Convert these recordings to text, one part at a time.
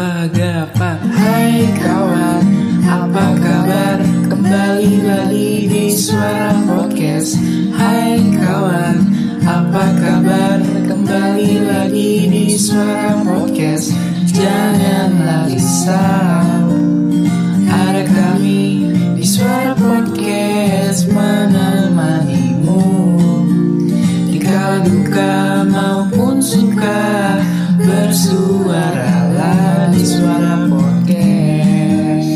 Gapa Hai kawan Apa kabar? Kembali lagi di Suara Podcast. Hai kawan Apa kabar? Kembali lagi di Suara Podcast. Janganlah risau Ada kami di Suara Podcast Menemanimu. Di kala duka maupun suka Suara Podcast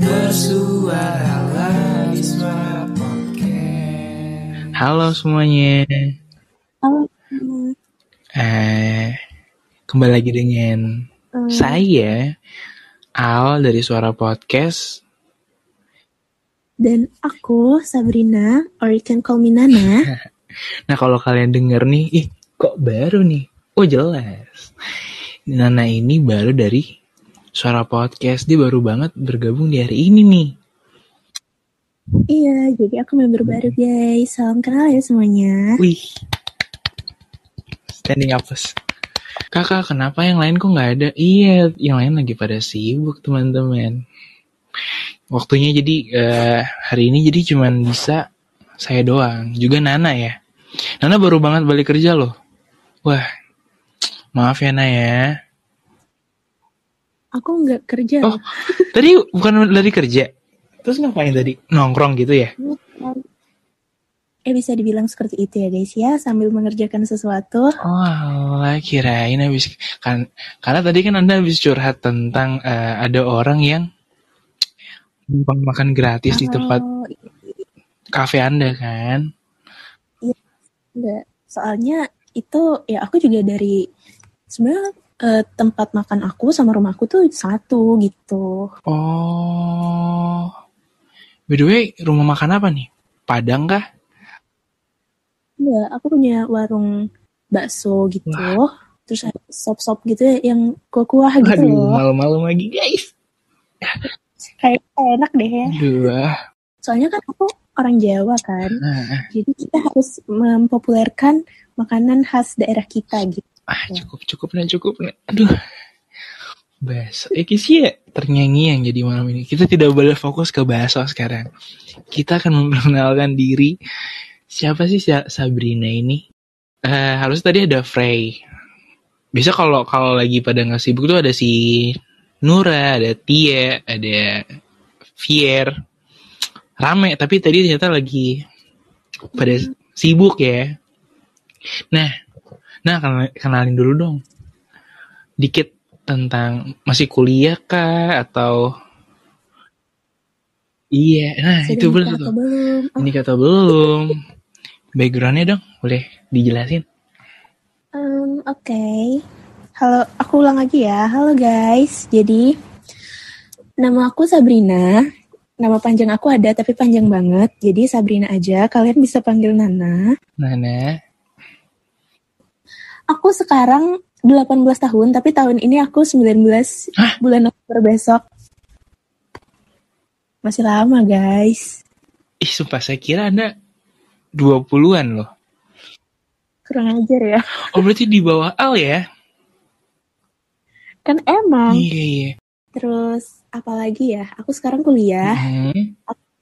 Bersuaralah di Suara Podcast Halo semuanya Halo. Eh, kembali lagi dengan Hmm, saya Al dari Suara Podcast. Dan aku Sabrina, or you can call me Nana. Nah kalau kalian denger nih, ih kok baru nih? Oh jelas. Nana ini baru dari Suara Podcast. Dia baru banget bergabung di hari ini nih. iya, jadi aku member baru guys. Salam kenal ya semuanya. Wih. Standing applause. Kakak, kenapa yang lain kok nggak ada? Iya, yang lain lagi pada sibuk teman-teman. Waktunya jadi eh, hari ini jadi cuman bisa saya doang. Juga Nana ya. Nana baru banget balik kerja loh. Wah, maaf ya Nana ya. Aku nggak kerja. Oh, tadi bukan dari kerja. Terus ngapain tadi? Nongkrong gitu ya? Eh bisa dibilang seperti itu ya guys ya, sambil mengerjakan sesuatu. Oh, alah, kirain habis kan karena tadi kan Anda habis curhat tentang eh, ada orang yang numpang makan gratis di tempat Oh, kafe Anda kan? enggak. Soalnya itu ya aku juga dari sebenarnya eh, tempat makan aku sama rumah aku tuh satu gitu. Oh. By the way, rumah makan apa nih? Padang kah? Enggak, aku punya warung bakso gitu. Terus ada sop-sop gitu ya, yang kuah-kuah gitu Aduh, loh. malu-malu lagi guys. Kayak enak deh ya. Aduh. ah. Soalnya kan aku orang Jawa kan. Nah, Jadi kita harus mempopulerkan makanan khas daerah kita gitu. Ah, cukup cukup nah cukup nah. Aduh. Bahasa. Eh, sih ya ternyanyi yang jadi malam ini. Kita tidak boleh fokus ke bahasa sekarang. Kita akan memperkenalkan diri. Siapa sih Sa- Sabrina ini? Eh, harusnya tadi ada Frey. Biasa kalau kalau lagi pada nggak sibuk tuh ada si Nura, ada Tia, ada Fier. Rame, tapi tadi ternyata lagi pada sibuk ya. Nah, nah kenal- kenalin dulu dong. Dikit tentang masih kuliah kah atau Iya, nah Sudah itu atau belum? Oh, Ini kata belum. Backgroundnya dong, boleh dijelasin? em, Oke. Halo, aku ulang lagi ya. Halo guys. Jadi nama aku Sabrina. Nama panjang aku ada tapi panjang banget. Jadi Sabrina aja. Kalian bisa panggil Nana. Nana. Aku sekarang 18 tahun, tapi tahun ini aku 19 Hah? bulan Oktober besok. Masih lama, guys. Ih, sumpah saya kira Anda 20-an loh. Kurang ajar ya. Oh, berarti di bawah Al ya? Kan emang. Iya, iya. Terus, apalagi ya? Aku sekarang kuliah Hmm.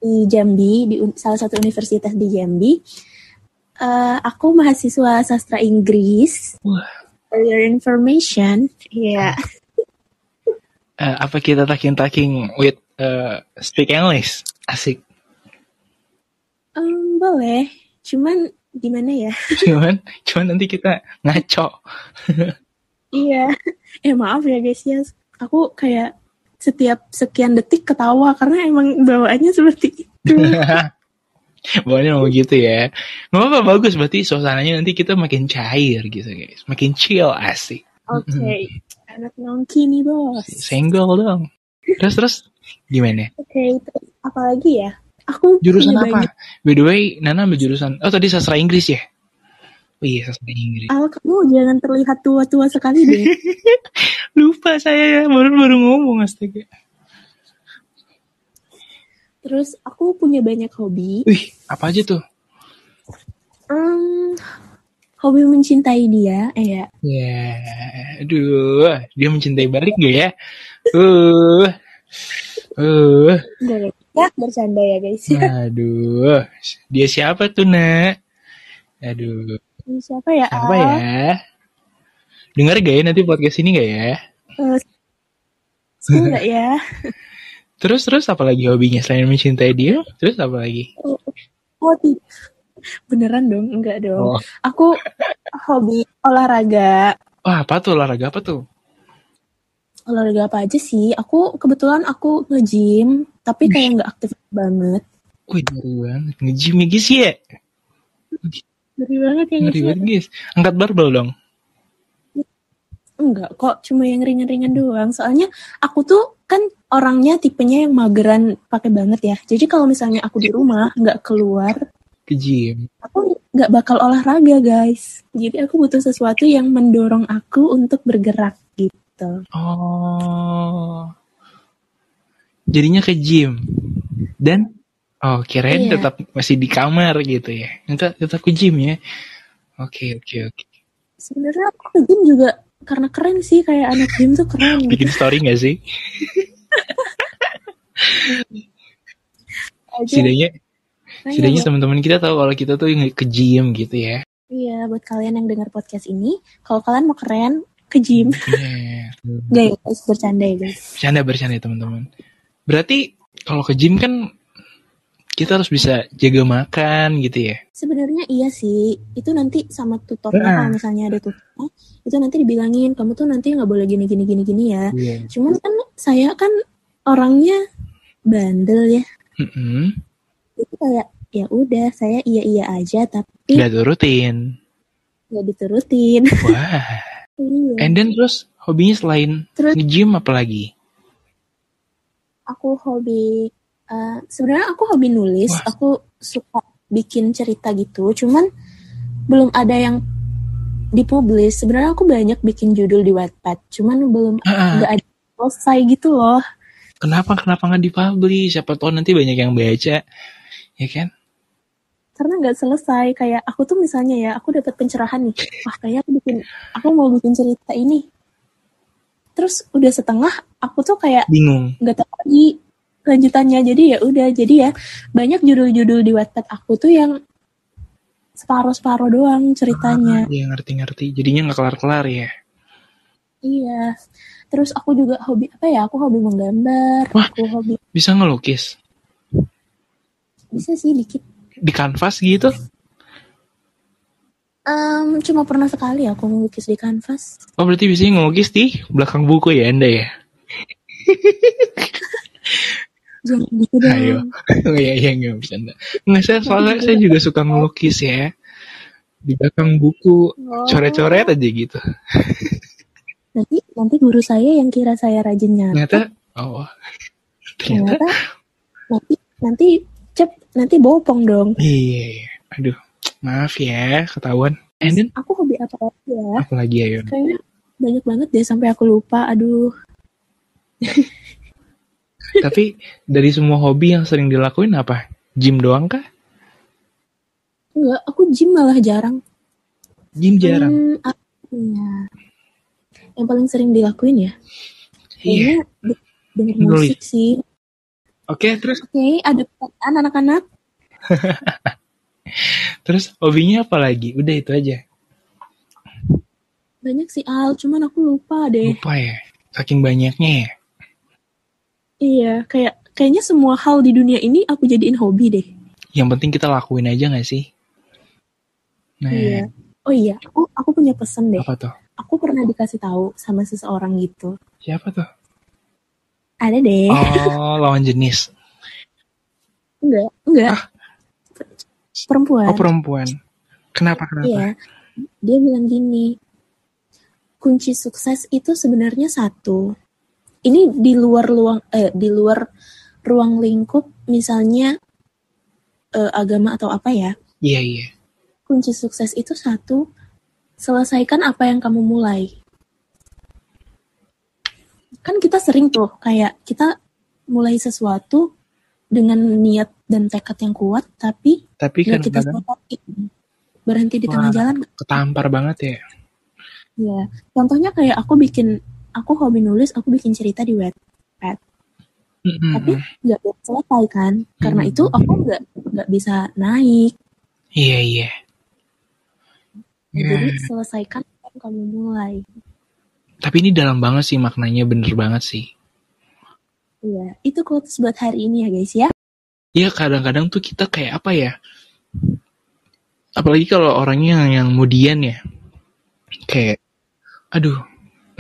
di Jambi, di salah satu universitas di Jambi. Eh, aku mahasiswa sastra Inggris. Wah. For your information, ya. Eh, apa kita talking-talking with eh, speak English? Asik. Em, boleh. Cuman gimana ya? Cuman, cuman nanti kita ngaco. Iya. Eh maaf ya guys ya. Aku kayak setiap sekian detik ketawa karena emang bawaannya seperti itu. Pokoknya mau gitu ya. Gak apa-apa, bagus. Berarti suasananya nanti kita makin cair gitu guys. Makin chill, asik. Oke. Anak nongki nih bos. Oke, Senggol dong. Terus, terus gimana? terus apalagi ya? Aku Jurusan apa? banyak- By the way, Nana ambil jurusan... Oh, tadi sastra Inggris ya? Oh iya, sastra Inggris. Al, kamu jangan terlihat tua-tua sekali deh. Lupa saya ya, baru-baru ngomong astaga. Terus aku punya banyak hobi. Wih, apa aja tuh? Hmm, hobi mencintai dia, eh ya. Ya, aduh, dia mencintai balik gak ya? Uh, uh, Enggak, ya bercanda ya guys. aduh, dia siapa tuh nak? Aduh, Siapa ya? siapa ya? Dengar gak ya nanti podcast ini gak ya? Eh, seru nggak ya? Terus terus apa lagi hobinya selain mencintai dia? Terus apa lagi? Oh, beneran dong? Enggak dong. Oh, Aku hobi olahraga. wah apa tuh olahraga apa tuh? Olahraga apa aja sih? Aku kebetulan aku nge-gym, tapi kayak nggak aktif banget. Wih ngeri banget, nge-gym ya guys ya? Ngeri banget ya Ngeri guys. banget guys. Angkat barbel dong. Enggak kok, cuma yang ringan-ringan doang. Soalnya aku tuh kan orangnya tipenya yang mageran pakai banget ya. Jadi kalau misalnya aku di rumah nggak keluar, Ke gym. aku nggak bakal olahraga guys. Jadi aku butuh sesuatu yang mendorong aku untuk bergerak gitu. Oh. Jadinya ke gym. Dan oh kirain Iya. tetap masih di kamar gitu ya. Enggak, tetap ke gym ya. Oke, oke, oke. Sebenarnya aku ke gym juga karena keren sih kayak anak gym tuh keren. Bikin story gak sih? Setidaknya, setidaknya iya, teman-teman kita tahu kalau kita tuh yang ke gym gitu ya. iya, buat kalian yang dengar podcast ini, kalau kalian mau keren ke gym. Gak ya guys, bercanda ya guys. Bercanda bercanda ya teman-teman. Berarti kalau ke gym kan kita harus bisa jaga makan gitu ya. Sebenarnya iya sih, itu nanti sama tutornya Nah. kalau misalnya ada tutornya, itu nanti dibilangin kamu tuh nanti nggak boleh gini gini gini gini ya. Iya. Cuman kan saya kan orangnya bandel ya, Mm-mm. itu kayak ya udah saya iya iya aja tapi Nggak turutin. nggak diturutin. Wah. iya. And then terus hobinya selain Terus nge-gym apa lagi? aku hobi, eh, sebenarnya aku hobi nulis, Wah. aku suka bikin cerita gitu. Cuman belum ada yang dipublish. Sebenarnya aku banyak bikin judul di Wattpad, cuman belum Ah, nggak ada yang selesai gitu loh. kenapa kenapa nggak dipublish? Siapa tahu nanti banyak yang baca, ya kan? karena nggak selesai kayak aku tuh misalnya ya aku dapat pencerahan nih wah kayak aku bikin aku mau bikin cerita ini terus udah setengah aku tuh kayak Bingung. nggak tahu lagi lanjutannya jadi ya udah jadi ya banyak judul-judul di Wattpad aku tuh yang separuh-separuh doang ceritanya Iya ngerti-ngerti. Jadinya nggak kelar-kelar ya. iya terus aku juga hobi apa ya aku hobi menggambar Wah. aku hobi Bisa ngelukis bisa sih dikit di kanvas gitu? Em, cuma pernah sekali aku melukis di kanvas Oh berarti biasanya ngelukis di belakang buku ya anda ya? jangan gitu dong Ayo. Iya iya nggak bisa anda. Nggak saya soalnya saya juga suka ngelukis ya di belakang buku Oh. coret-coret aja gitu. nanti nanti guru saya yang kira saya rajin nyata Ternyata oh ternyata ternyata nanti nanti cep nanti bopong dong iya. iya. Aduh maaf ya ketahuan. And then aku hobi apa lagi ya apa lagi ayo? kayaknya banyak banget deh sampai aku lupa aduh Tapi dari semua hobi yang sering dilakuin apa? Gym doang kah? enggak aku gym malah jarang Gym jarang. Hmm, apa ya yang paling sering dilakuin ya Iya. de- denger Nulis. musik sih Oke, terus oke ada pertanyaan anak-anak terus hobinya apa lagi? Udah itu aja. banyak sih Al cuman aku lupa deh Lupa ya. Saking banyaknya ya. Iya kayak kayaknya semua hal di dunia ini aku jadiin hobi deh Yang penting kita lakuin aja gak sih? Nah, iya oh iya aku aku punya pesan deh apa tuh? aku pernah dikasih tahu sama seseorang gitu Siapa tuh? ada deh Oh, lawan jenis. enggak enggak perempuan Oh, perempuan. Kenapa kenapa? iya dia bilang gini kunci sukses itu sebenarnya satu ini di luar luang eh di luar ruang lingkup misalnya eh, agama atau apa ya Iya, iya. kunci sukses itu satu selesaikan apa yang kamu mulai kan kita sering tuh kayak kita mulai sesuatu dengan niat dan tekad yang kuat tapi Tapi kan kita selesaiin berhenti di tengah Wah. jalan Ketampar banget ya. ya contohnya kayak aku bikin aku hobi nulis aku bikin cerita di web Mm-mm. tapi nggak selesai kan karena Hmm. itu aku nggak nggak bisa naik Iya iya. jadi Ya. selesaikan apa yang kamu mulai Tapi ini dalam banget sih maknanya bener banget sih. iya itu quotes buat hari ini ya guys ya Iya kadang-kadang tuh kita kayak apa ya? Apalagi kalau orangnya yang, yang mudian ya. Kayak, aduh,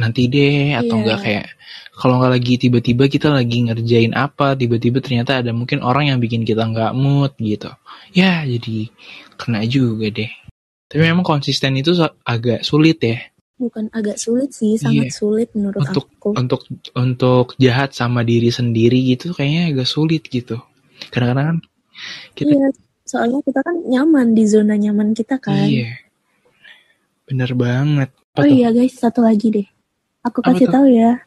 nanti deh atau Iya. enggak kayak kalau nggak lagi tiba-tiba kita lagi ngerjain apa, tiba-tiba ternyata ada mungkin orang yang bikin kita nggak mood gitu. Ya jadi kena juga deh. Tapi memang konsisten itu agak sulit ya bukan agak sulit sih sangat Iya. sulit menurut Untuk- aku untuk untuk jahat sama diri sendiri gitu kayaknya agak sulit gitu. Kadang-kadang kan kita iya soalnya kita kan nyaman di zona nyaman kita kan Iya. Bener banget. Apa oh tuh? iya guys satu lagi deh aku kasih tahu ya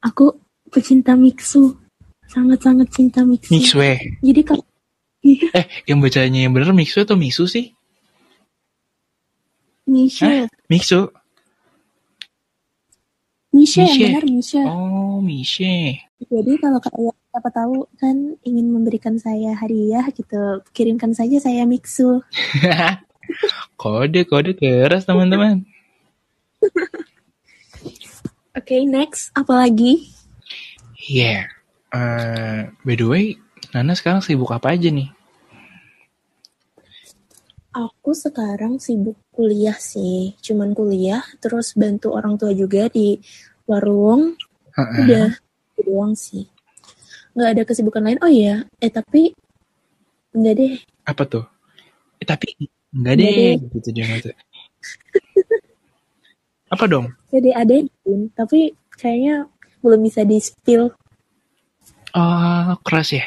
aku pecinta mixu sangat-sangat cinta mixu Mixwe. jadi kalau iya Eh, yang bacanya yang bener Mixwe atau Mixu sih? Michelle Mixu. Michelle Michelle. benar Michelle Oh, Mishe. jadi kalau kalian siapa tahu kan ingin memberikan saya hadiah gitu kirimkan saja saya mixu kode kode keras teman-teman. oke next apa lagi Iya. Eh, by the way, Nana sekarang sibuk apa aja nih? Aku sekarang sibuk kuliah sih, cuman kuliah, terus bantu orang tua juga di warung, Heeh. udah itu doang sih. Nggak ada kesibukan lain. Oh iya, eh tapi enggak deh, Apa tuh? Eh, tapi enggak Enggak deh, gitu dia. apa dong? jadi bikin, tapi kayaknya belum bisa di spill. Oh, keras ya.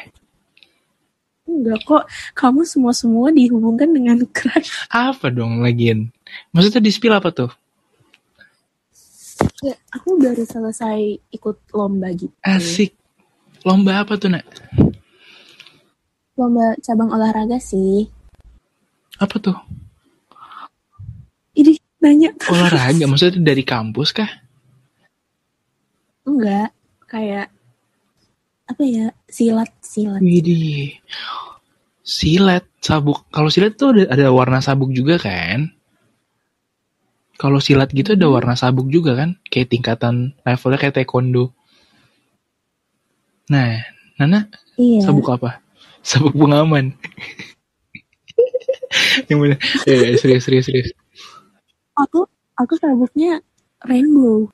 Enggak kok, kamu semua semua dihubungkan dengan crush. Apa dong lagian? Maksudnya di spill apa tuh? Ya, aku baru selesai ikut lomba gitu. Asik. Lomba apa tuh, Nak? Lomba cabang olahraga sih. Apa tuh? Nanya Olahraga, maksudnya dari kampus kah? enggak kayak apa ya silat silat Widih. Silat, sabuk. Kalau silat tuh ada, ada warna sabuk juga kan? Kalau silat gitu ada Hmm. warna sabuk juga kan? Kayak tingkatan levelnya kayak taekwondo. Nah, Nana iya sabuk apa? Sabuk pengaman. Yang mana? Eh, serius, serius, serius. Aku aku sabuknya rainbow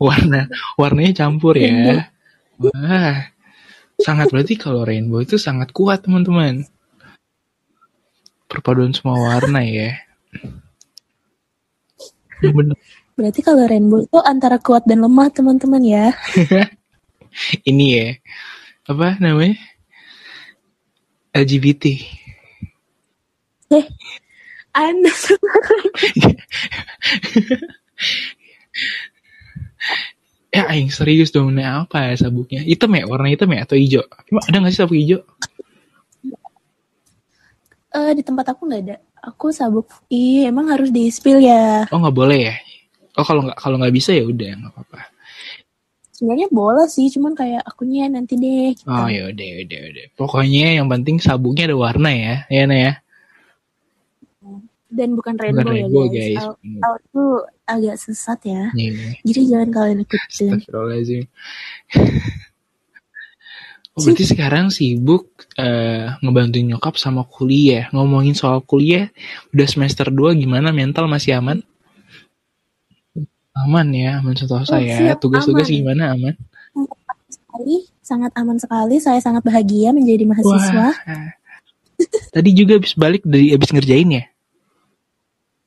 Warna, warnanya campur Rainbow. ya. Wah, sangat berarti kalau rainbow itu sangat kuat teman-teman. Perpaduan semua warna ya. Yang bener. berarti kalau rainbow itu antara kuat dan lemah teman-teman ya Ini ya, apa namanya? LGBT. eh anda Ya, aing serius dong. Nah, apa ya sabuknya? Hitam ya? Warna hitam ya? Atau hijau? Emang ada nggak sih sabuk hijau? eh di tempat aku nggak ada aku sabuk iya emang harus di spill ya Oh, nggak boleh ya? Oh, kalau nggak kalau nggak bisa ya udah nggak apa-apa. sebenarnya boleh sih cuman kayak akunya nanti deh gitu. Oh, ya udah, ya udah, ya udah. Pokoknya yang penting sabuknya ada warna ya, ya Nah ya. Dan bukan rainbow, rainbow, ya guys, guys. Al, al itu agak sesat ya Nih, jadi jangan kalian ikutin. Oh, berarti sekarang sibuk eh, ngebantuin nyokap sama kuliah. Ngomongin soal kuliah, udah semester 2 gimana mental masih aman? Aman ya, aman sentosa Oh, ya. siap, Tugas-tugas gimana aman? sekali sangat aman sekali saya sangat bahagia menjadi mahasiswa Wah. Tadi juga habis balik dari habis ngerjain ya?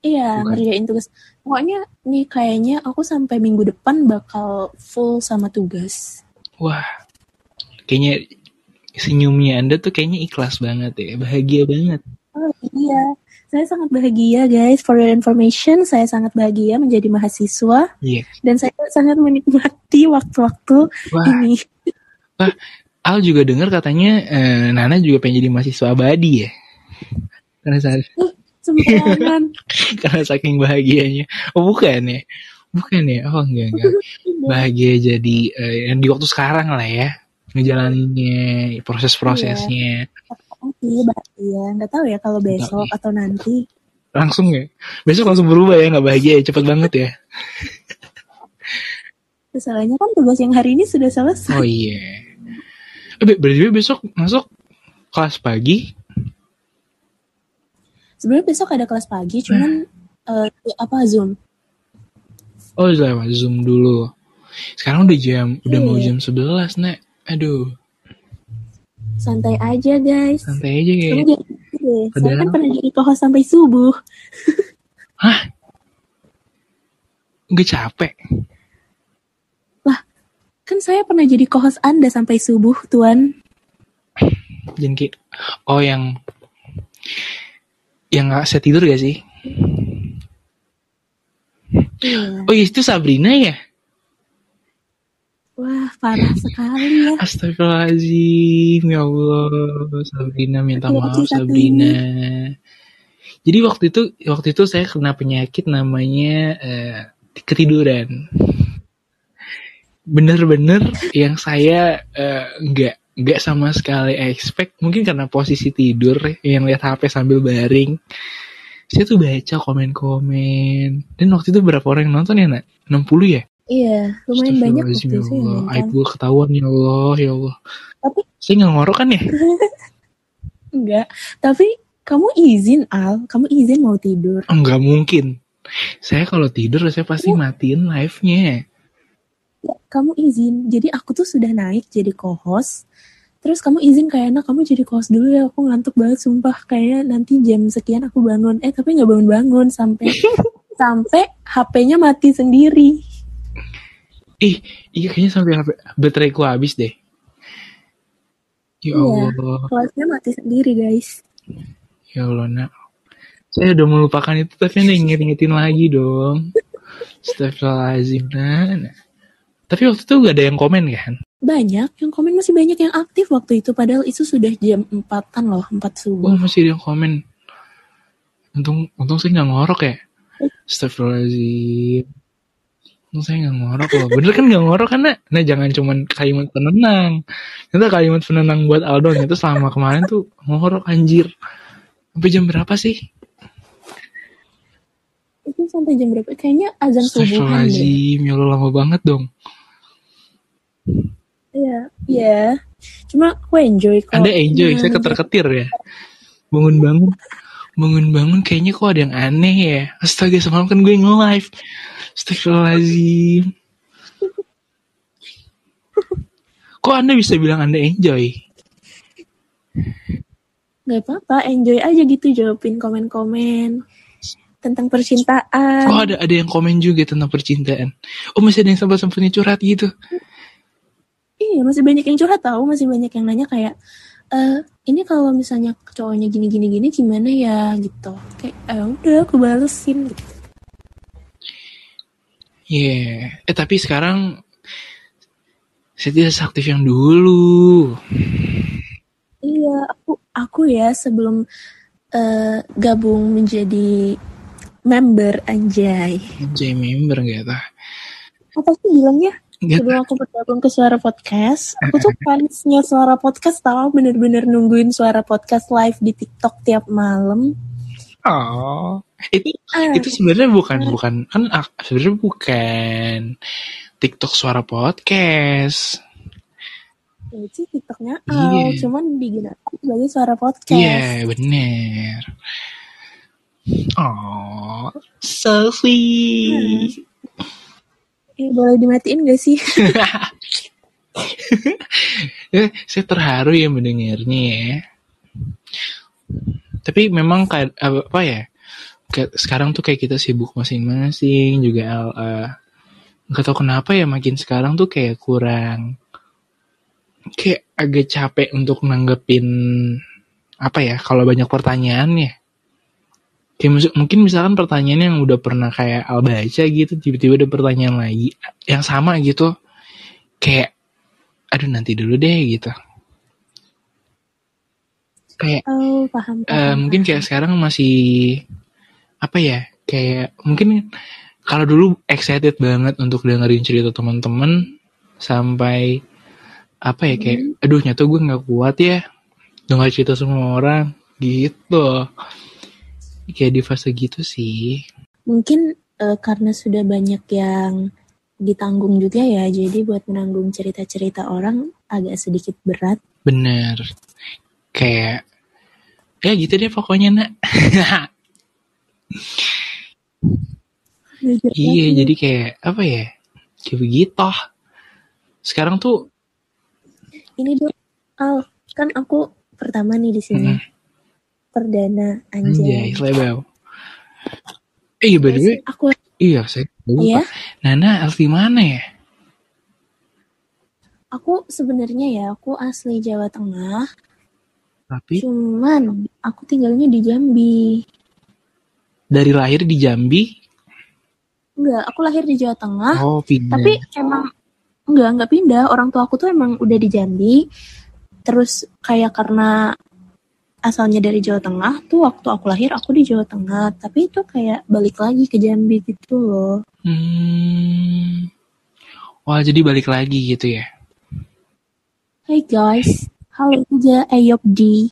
Iya, Bukan. ngerjain tugas. Pokoknya nih kayaknya aku sampai minggu depan bakal full sama tugas. Wah. Kayaknya senyumnya Anda tuh kayaknya ikhlas banget ya, bahagia banget. Oh iya, saya sangat bahagia guys. For your information, saya sangat bahagia menjadi mahasiswa Iya. dan saya sangat menikmati waktu-waktu Wah, ini. Al juga dengar katanya eh, Nana juga pengen jadi mahasiswa abadi ya. Karena saat Sembarangan. karena saking bahagianya. Oh bukan ya? Bukan ya? Oh enggak enggak. Bahagia jadi eh, yang di waktu sekarang lah ya. Ngejalaninnya, proses-prosesnya. Iya, Mbak. Iya, nggak tahu ya kalau besok atau nanti. Langsung ya. Besok langsung berubah ya, nggak bahagia ya. Cepet banget ya. Masalahnya kan tugas yang hari ini sudah selesai. Oh iya. Eh, Be- berarti besok masuk kelas pagi. Sebenarnya besok ada kelas pagi, cuman eh, apa Zoom? Oh lewat Zoom dulu. Sekarang udah jam, udah mau Iya. jam 11, Nek. Aduh, Santai aja, guys. santai aja Kamu kayak. jadi deh. Saya kan pernah jadi kohos sampai subuh. Hah? Gak capek. Kan saya pernah jadi kohos Anda sampai subuh, Tuan. Kayak, oh yang, yang gak saya tidur gak sih? Iya. Oh iya, itu Sabrina ya? Wah, parah sekali ya. Astagfirullahaladzim, ya Allah, Sabrina minta maaf. Sabrina. Jadi waktu itu waktu itu saya kena penyakit namanya eh, ketiduran. Bener-bener yang saya eh, nggak nggak sama sekali expect mungkin karena posisi tidur yang lihat HP sambil baring. Saya tuh baca komen-komen dan waktu itu berapa orang yang nonton ya nak? 60 ya? Iya, lumayan banyak waktu ya itu Allah. Aib gue ketahuan ya Allah, ya Allah. Tapi Saya nggak ngorok kan ya? enggak. Tapi kamu izin Al, kamu izin mau tidur. Enggak mungkin. Saya kalau tidur saya pasti matiin live-nya. Ya, kamu izin. Jadi aku tuh sudah naik jadi co-host. Terus kamu izin kayak enak kamu jadi co-host dulu ya. Aku ngantuk banget sumpah. Kayak nanti jam sekian aku bangun. Eh tapi nggak bangun-bangun sampai sampai HP-nya mati sendiri. Ih, iya kayaknya sampai HP baterai ku habis deh. Ya Iya. Allah, Kelasnya mati sendiri guys. ya Allah nak. Saya udah melupakan itu tapi anda inget-ingetin lagi dong. Astagfirullahaladzim nah, nah. Tapi waktu itu gak ada yang komen kan? Banyak yang komen masih banyak yang aktif waktu itu. Padahal itu sudah jam 4-an loh, 4 Oh subuh. masih ada yang komen. Untung, untung saya nggak ngorok ya. Astagfirullahaladzim. Untung saya nggak ngorok loh. Bener kan nggak ngorok kan nak? Nah jangan cuman kalimat penenang. Ternyata kalimat penenang buat Aldo itu selama kemarin tuh ngorok anjir. Sampai jam berapa sih? Itu sampai jam berapa? Kayaknya azan subuhan deh. Ya Allah lama banget dong. Iya, iya. Cuma aku enjoy kok. Anda enjoy, Nah, saya keter-ketir ya. Bangun-bangun, bangun-bangun kayaknya kok ada yang aneh ya. Astaga, semalam kan gue nge-live. Astagfirullahaladzim. Kok Anda bisa bilang Anda enjoy? Gak apa-apa, enjoy aja gitu jawabin komen-komen tentang percintaan. Oh ada ada yang komen juga tentang percintaan. Oh masih ada yang sempat-sempatnya curhat gitu. Iya, masih banyak yang curhat tahu, masih banyak yang nanya kayak eh ini kalau misalnya cowoknya gini-gini gini gimana ya gitu. Kayak eh, udah aku balesin gitu. Iya. Eh tapi sekarang saya tidak seaktif yang dulu. Iya, aku aku ya sebelum eh, gabung menjadi member anjay. Jadi member gak tau. Apa sih bilangnya? Gak Sebelum aku bergabung ke Suara Podcast, aku tuh fansnya Suara Podcast tau bener-bener nungguin Suara Podcast live di TikTok tiap malam. Oh, itu Ah, itu sebenarnya bukan bukan kan sebenarnya bukan TikTok suara podcast. itu TikToknya Iya. Al, cuman digunakan sebagai Suara Podcast. Iya, bener. Oh, so sweet. Eh, boleh dimatiin gak sih? Ya, saya terharu ya mendengarnya ya. Tapi memang kayak apa ya? Kayak sekarang tuh kayak kita sibuk masing-masing juga eh, nggak tahu kenapa ya makin sekarang tuh kayak kurang kayak agak capek untuk nanggepin apa ya kalau banyak pertanyaan ya kayak mungkin misalkan pertanyaan yang udah pernah kayak Al baca gitu tiba-tiba ada pertanyaan lagi yang sama gitu kayak aduh nanti dulu deh gitu kayak Oh, paham. eh, paham, mungkin paham. kayak sekarang masih apa ya kayak mungkin kalau dulu excited banget untuk dengerin cerita teman-teman sampai apa ya kayak aduh nyata gue nggak kuat ya dengar cerita semua orang gitu kayak di fase gitu sih Mungkin eh, karena sudah banyak yang ditanggung juga ya, jadi buat menanggung cerita-cerita orang agak sedikit berat. bener kayak ya gitu deh pokoknya nak iya jadi kayak apa ya kayak begitu sekarang tuh Ini dong, Al, kan aku pertama nih di sini. Hmm. Perdana anjay anjay. selebel eh by the way Aku iya saya lupa. ya, Nana asli mana ya aku sebenarnya ya, aku asli Jawa Tengah, tapi cuman aku tinggalnya di Jambi. dari lahir di Jambi Enggak, aku lahir di Jawa Tengah, oh pindah tapi emang enggak, enggak pindah. Orang tua aku tuh emang udah di Jambi. Terus kayak karena asalnya dari Jawa Tengah tuh waktu aku lahir aku di Jawa Tengah, tapi itu kayak balik lagi ke Jambi gitu loh. hmm. wah jadi balik lagi gitu ya Hey guys, halo juga Ayop D.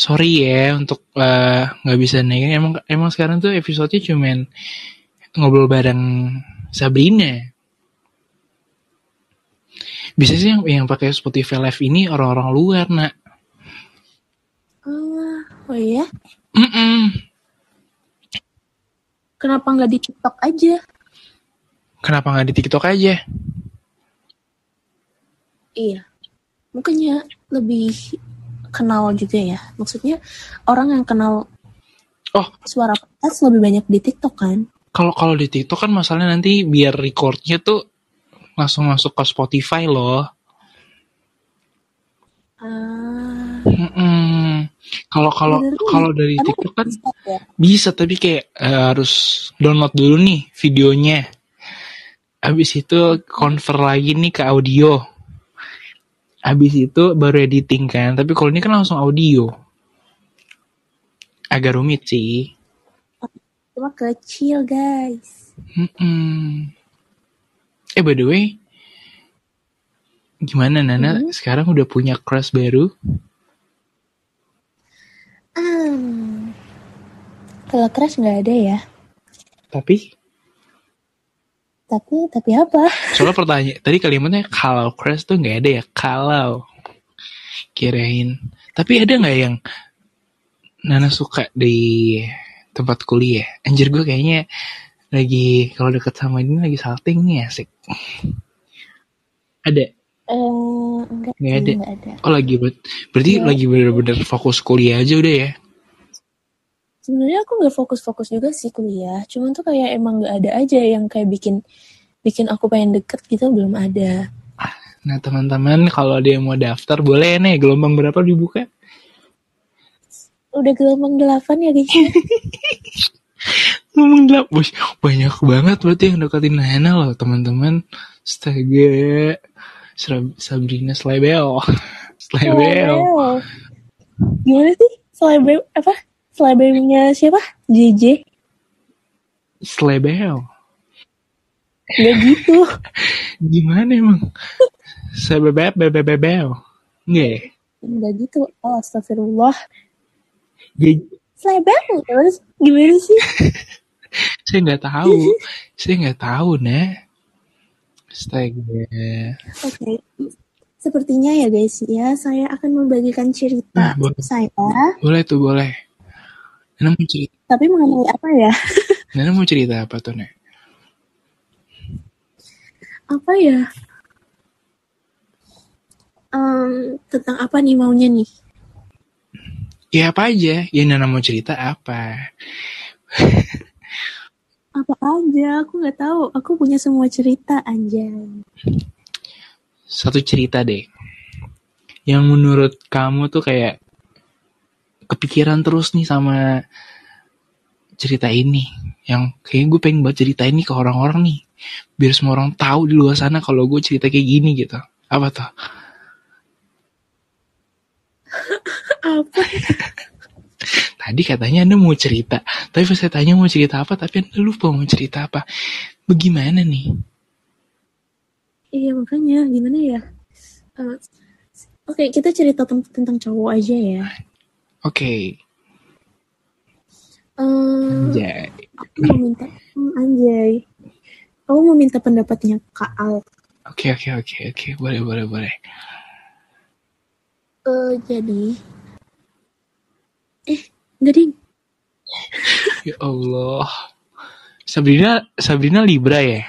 Sorry ya untuk eh, nggak bisa naikin emang emang sekarang tuh episodenya cuman ngobrol bareng Sabrina bisa sih yang yang pakai Spotify Live ini orang-orang luar nak Ah, oh iya, Mm-mm. kenapa nggak di TikTok aja? kenapa nggak di TikTok aja Iya, mungkinnya lebih kenal juga ya. Maksudnya orang yang kenal Oh. suara podcast lebih banyak di TikTok kan? kalau kalau di TikTok kan masalahnya nanti biar recordnya tuh langsung masuk ke Spotify loh Mm-mm. Kalau kalau kalau dari emang TikTok kan bisa ya? bisa tapi kayak eh, harus download dulu nih videonya. Habis itu convert lagi nih ke audio. Habis itu baru editing kan. Tapi kalau ini kan langsung audio. Agak rumit sih. Cuma kecil guys. Mm-mm. Eh by the way, gimana Nana? Mhm. Sekarang udah punya crush baru? Um, kalau crush nggak ada ya. Tapi Tapi tapi apa? Soalnya pertanyaan tadi kalimatnya kalau crush tuh nggak ada ya kalau kirain. Tapi ada nggak yang Nana suka di tempat kuliah? Anjir gue kayaknya lagi kalau deket sama ini lagi salting nih asik. Ada? Eh, enggak, ada. nggak ada. Oh lagi ber- berarti Nggak. lagi bener-bener fokus kuliah aja udah ya? Sebenarnya aku nggak fokus-fokus juga sih kuliah. Cuman tuh kayak emang nggak ada aja yang kayak bikin bikin aku pengen deket gitu belum ada. Nah teman-teman kalau ada yang mau daftar boleh nih gelombang berapa dibuka? Udah gelombang delapan ya guys. Ngomong Bos. banyak banget berarti yang deketin Nana loh teman-teman. Astaga, Sabrina Slebel, Slebel. Gimana sih? Selebem apa? Selebemnya siapa? JJ. Slebel. Gak gitu. Gimana emang? Sebebeb, bebebebel. Nggak ya? Gak gitu. Oh, astagfirullah. Ya, Selebem? Gimana, sih? saya nggak tahu. saya nggak tahu, nah. Astaga. Oke. Sepertinya ya guys ya, saya akan membagikan cerita Nah, boleh. saya. Boleh tuh, boleh. Nana mau cerita, Tapi mengenai apa ya? Nana mau cerita apa tuh, Nek? Apa ya? Em, tentang apa nih maunya nih? Ya apa aja, ya Nana mau cerita apa? Apa aja? Aku nggak tahu. Aku punya semua cerita anjay. satu cerita deh yang menurut kamu tuh kayak kepikiran terus nih sama cerita ini yang kayak gue pengen buat cerita ini ke orang-orang nih biar semua orang tahu di luar sana kalau gue cerita kayak gini gitu apa tuh apa? Tadi katanya Anda mau cerita, tapi pas saya tanya mau cerita apa, tapi Anda lupa mau cerita apa. Bagaimana nih? Iya makanya gimana ya? Uh, Oke kita cerita tentang cowok aja ya. Oke. Uh, Anjay. Aku mau minta hmm, anjay. Aku mau minta pendapatnya Kak Al. Oke oke oke oke boleh boleh boleh. Uh, jadi, eh enggak ding. Ya Allah. Sabrina Sabrina Libra ya?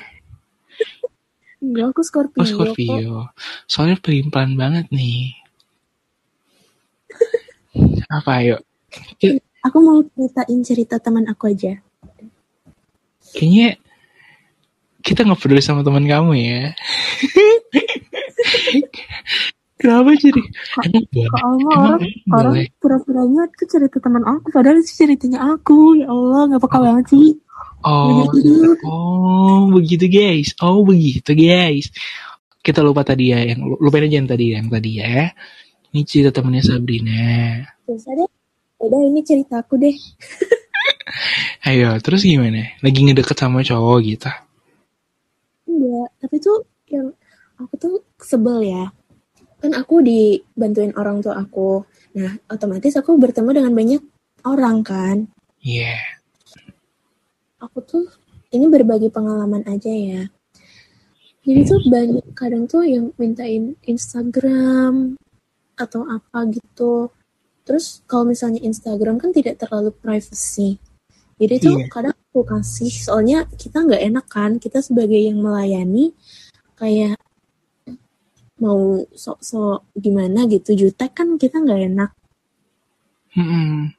Enggak, aku Scorpio. Oh Scorpio. Soalnya pelin-pelan banget nih. Apa ayo? Aku mau ceritain cerita teman aku aja. Kayaknya kita nggak peduli sama teman kamu ya. Kenapa jadi? Boleh? Kok Allah orang, orang pura-puranya itu cerita teman aku, padahal itu ceritanya aku. Ya Allah, nggak peka oh. banget sih. Oh, oh begitu guys. Oh begitu guys. Kita lupa tadi ya, yang lupain aja yang tadi yang tadi ya. Ini cerita temannya Sabrina. Bisa deh. Udah ini cerita aku deh. Ayo, terus gimana? Lagi ngedeket sama cowok gitu? Enggak, tapi tuh yang aku tuh sebel ya kan aku dibantuin orang tua aku. Nah, otomatis aku bertemu dengan banyak orang kan. Iya. Yeah. Aku tuh ini berbagi pengalaman aja ya. Jadi tuh banyak kadang tuh yang mintain Instagram atau apa gitu. Terus kalau misalnya Instagram kan tidak terlalu privacy. Jadi tuh yeah. kadang aku kasih soalnya kita nggak enak kan kita sebagai yang melayani kayak mau sok-sok gimana gitu jutek kan kita nggak enak. Hmm.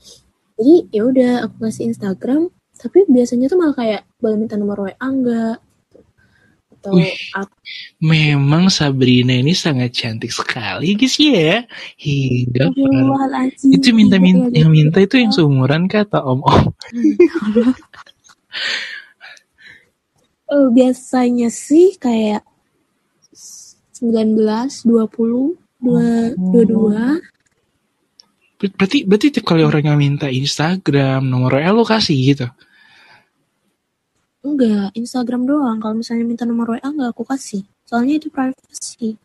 jadi ya udah aku kasih Instagram tapi biasanya tuh malah kayak boleh minta nomor WA enggak atau Wih, memang Sabrina ini sangat cantik sekali guys ya. Hingga itu minta minta yang minta itu yang seumuran kata om om oh, biasanya sih kayak 19, 20, 22. Berarti berarti tiap kali orang yang minta Instagram, nomor WA lo kasih gitu? Enggak, Instagram doang. Kalau misalnya minta nomor WA enggak aku kasih. Soalnya itu privacy.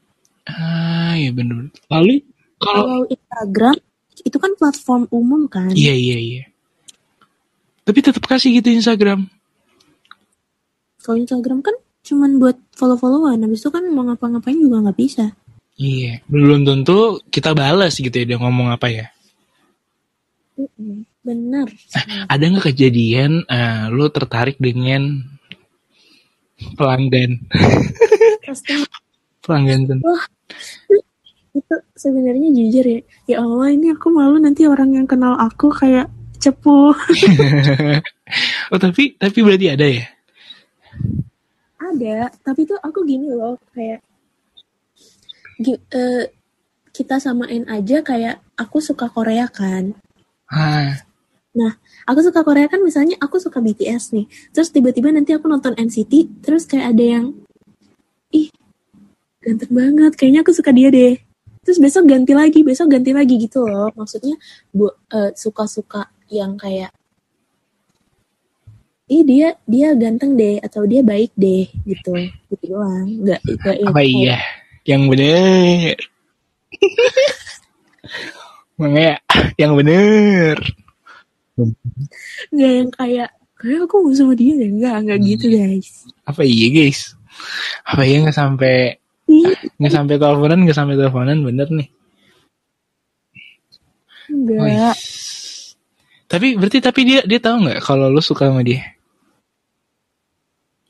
Ah, ya benar. Lalu kalau kalau Instagram itu kan platform umum kan? Iya, iya, iya. Tapi tetap kasih gitu Instagram. Kalau Instagram kan cuman buat follow-followan. Habis itu kan mau ngapa-ngapain juga nggak bisa. Iya. Belum tentu kita balas gitu ya dia ngomong apa ya. Bener ada nggak kejadian uh, lo tertarik dengan pelanggan? Pelanggan tuh Wah, itu sebenarnya jujur ya. Ya Allah ini aku malu nanti orang yang kenal aku kayak cepu. Oh tapi tapi berarti ada ya ada tapi tuh aku gini loh kayak uh, kita samain aja kayak aku suka Korea kan. Nah aku suka Korea kan misalnya aku suka BTS nih terus tiba-tiba nanti aku nonton NCT terus kayak ada yang ih ganteng banget kayaknya aku suka dia deh. Terus besok ganti lagi besok ganti lagi gitu loh maksudnya bu uh, suka-suka yang kayak ih dia dia ganteng deh atau dia baik deh gitu. Gitu doang. Nggak nggak apa iya? Yang bener. Makanya yang bener. Nggak yang kayak kayak aku mau sama dia deh nggak nggak gitu iya. guys. Apa iya guys? Apa iya nggak sampai nggak sampai teleponan nggak sampai teleponan bener nih. Enggak tapi berarti tapi dia dia tahu nggak kalau lu suka sama dia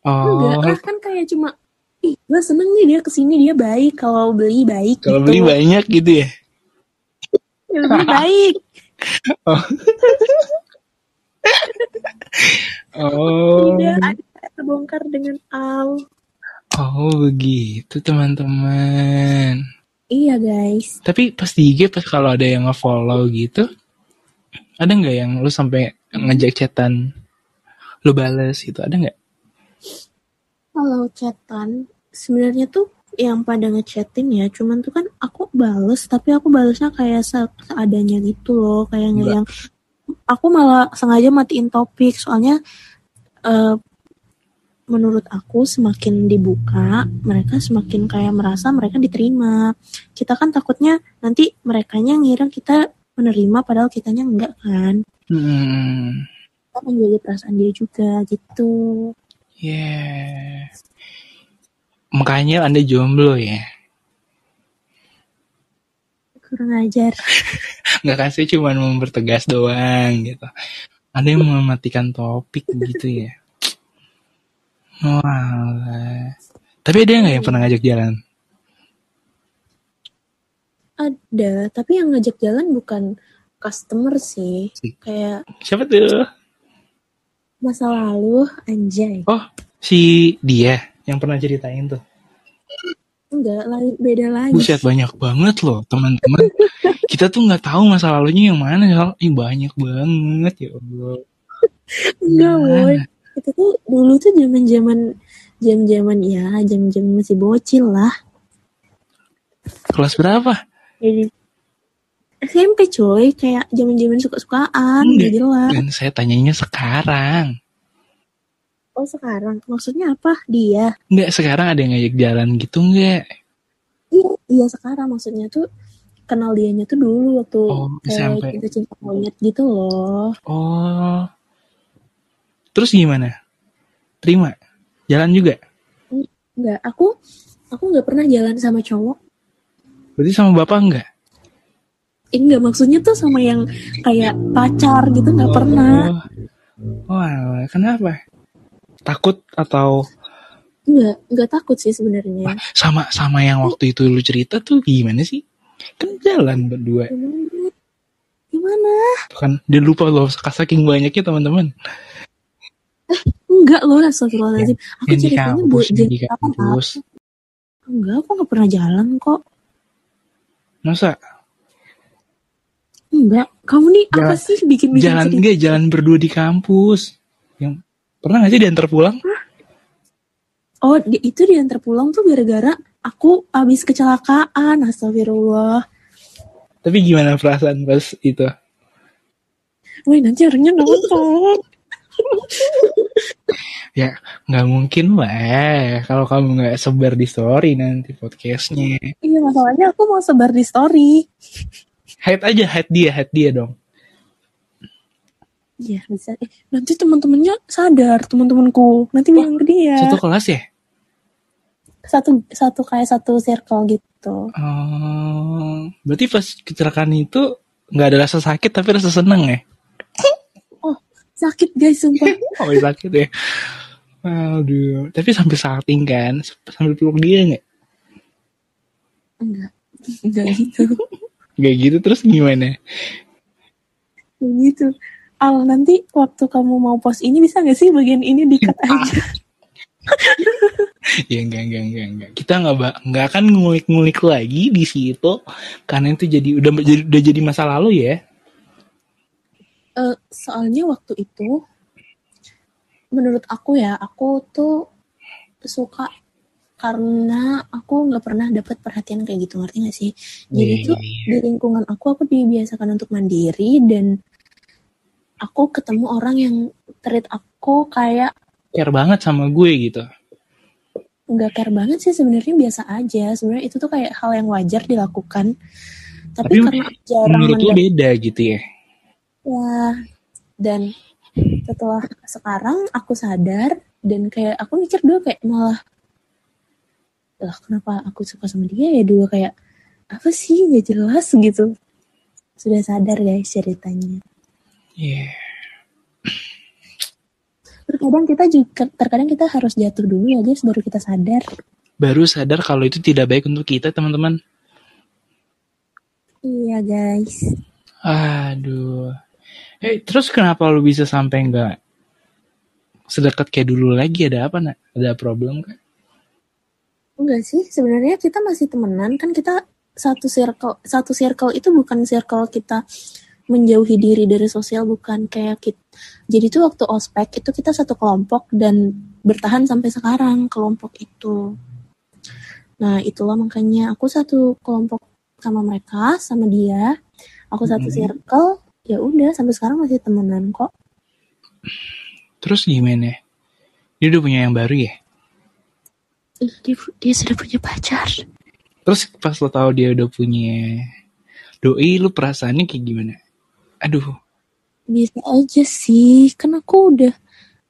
Oh. Enggak, kan kayak cuma ih gue seneng nih dia ke sini dia baik kalau beli baik kalau gitu. beli banyak gitu ya? Ya lebih baik. Oh. Oh. Tidak ada terbongkar dengan Al. Oh begitu teman-teman. Iya guys. Tapi pas di IG pas kalau ada yang nge-follow gitu ada nggak yang lu sampai ngajak chatan lu bales gitu ada nggak kalau chatan sebenarnya tuh yang pada ngechatin ya cuman tuh kan aku bales tapi aku balesnya kayak se- seadanya gitu loh kayak nggak yang aku malah sengaja matiin topik soalnya eh, menurut aku semakin dibuka mereka semakin kayak merasa mereka diterima. Kita kan takutnya nanti merekanya ngira kita menerima padahal kitanya enggak kan. Hmm, kita menjaga perasaan dia juga gitu yeah. Makanya Anda jomblo ya. kurang ajar Nggak kasih cuman mempertegas doang gitu. Ada yang mematikan topik gitu ya. Walah. Tapi ada nggak yang pernah ngajak jalan? ada tapi yang ngajak jalan bukan customer sih Si- kayak Siapa tuh? Masa lalu anjay Oh, si dia yang pernah ceritain tuh. enggak lain beda lagi Buset banyak banget loh teman-teman. Kita tuh nggak tahu masa lalunya yang mana. Sal. Ih banyak banget ya Allah. enggak boy itu tuh dulu tuh zaman zaman jam zaman ya jam jam masih bocil lah Kelas berapa? jadi SMP coy kayak zaman zaman suka sukaan Enggak. nggak jelas Dan saya tanyanya sekarang. oh sekarang maksudnya apa dia Nggak sekarang ada yang ngajak jalan gitu nggak? iya iya sekarang maksudnya tuh kenal dianya tuh dulu waktu Oh, kayak cinta cinta monyet gitu loh Oh. Terus gimana? Terima? Jalan juga? Enggak, aku aku nggak pernah jalan sama cowok. Berarti sama bapak enggak? Ini nggak maksudnya tuh sama yang kayak pacar gitu nggak pernah. Oh, alah, kenapa? Takut atau Enggak, nggak takut sih sebenarnya. sama sama yang waktu itu lu cerita tuh gimana sih? Kan jalan berdua. Gimana? Gimana? Tuh kan dia lupa loh saking banyaknya teman-teman. Enggak loh, astagfirullahaladzim. Aku Yang di ceritanya kampus, buat jadi apa? kampus. Enggak, aku nggak pernah jalan kok. Masa Enggak, kamu nih apa Jalan- sih bikin-bikin jalan cerita? enggak jalan berdua di kampus? Yang pernah nggak sih diantar pulang? Oh, di- itu diantar pulang tuh gara-gara aku abis kecelakaan, astagfirullah. Tapi gimana perasaan pas itu? Woi, nanti orangnya nonton. Ya nggak mungkin lah kalau kamu nggak sebar di story nanti podcastnya. Iya, masalahnya aku mau sebar di story. Hide aja, hide dia, hide dia dong. Iya bisa. Eh, nanti teman-temannya sadar teman-temanku. Nanti bilang ke dia. Satu kelas ya? Satu satu kayak satu circle gitu. Oh, berarti pas kecelakaan itu nggak ada rasa sakit tapi rasa seneng ya? Sakit guys sumpah. Oh sakit ya? Aduh, tapi sampai salting kan? Sambil peluk dia nggak? Enggak. Enggak gitu. Gak gitu terus gimana? Kayak gitu. Al nanti waktu kamu mau post ini bisa gak sih bagian ini dikat aja? ya enggak enggak enggak enggak. Kita nggak nggak akan ngulik-ngulik lagi di situ karena itu jadi udah jadi udah jadi masa lalu ya. Eh, soalnya waktu itu menurut aku ya aku tuh suka karena aku nggak pernah dapat perhatian kayak gitu ngerti gak sih? Jadi Iya, tuh iya, di lingkungan aku aku dibiasakan untuk mandiri dan aku ketemu orang yang treat aku kayak Care banget sama gue gitu. nggak care banget sih sebenarnya biasa aja sebenarnya itu tuh kayak hal yang wajar dilakukan tapi, Tapi karena jarang Menurut lo beda gitu ya? dan setelah sekarang aku sadar dan kayak aku mikir dulu kayak malah lah kenapa aku suka sama dia ya dulu kayak apa sih nggak jelas gitu sudah sadar guys ceritanya Iya. terkadang kita juga terkadang kita harus jatuh dulu ya guys baru kita sadar Baru sadar kalau itu tidak baik untuk kita teman-teman. iya guys Aduh. Eh, terus kenapa lu bisa sampai nggak sedekat kayak dulu lagi? Ada apa nak? Ada problem kan? Enggak sih sebenarnya kita masih temenan kan kita satu circle satu circle itu bukan circle kita menjauhi diri dari sosial bukan kayak kita jadi tuh waktu ospek itu kita satu kelompok dan bertahan sampai sekarang kelompok itu Nah, itulah makanya aku satu kelompok sama mereka, sama dia. Aku satu Mm-mm. circle, ya udah sampai sekarang masih temenan kok. Terus gimana? Dia udah punya yang baru ya? Dia, dia sudah punya pacar. Terus pas lo tahu dia udah punya doi, lu perasaannya kayak gimana? Aduh, Bisa aja sih, kan aku udah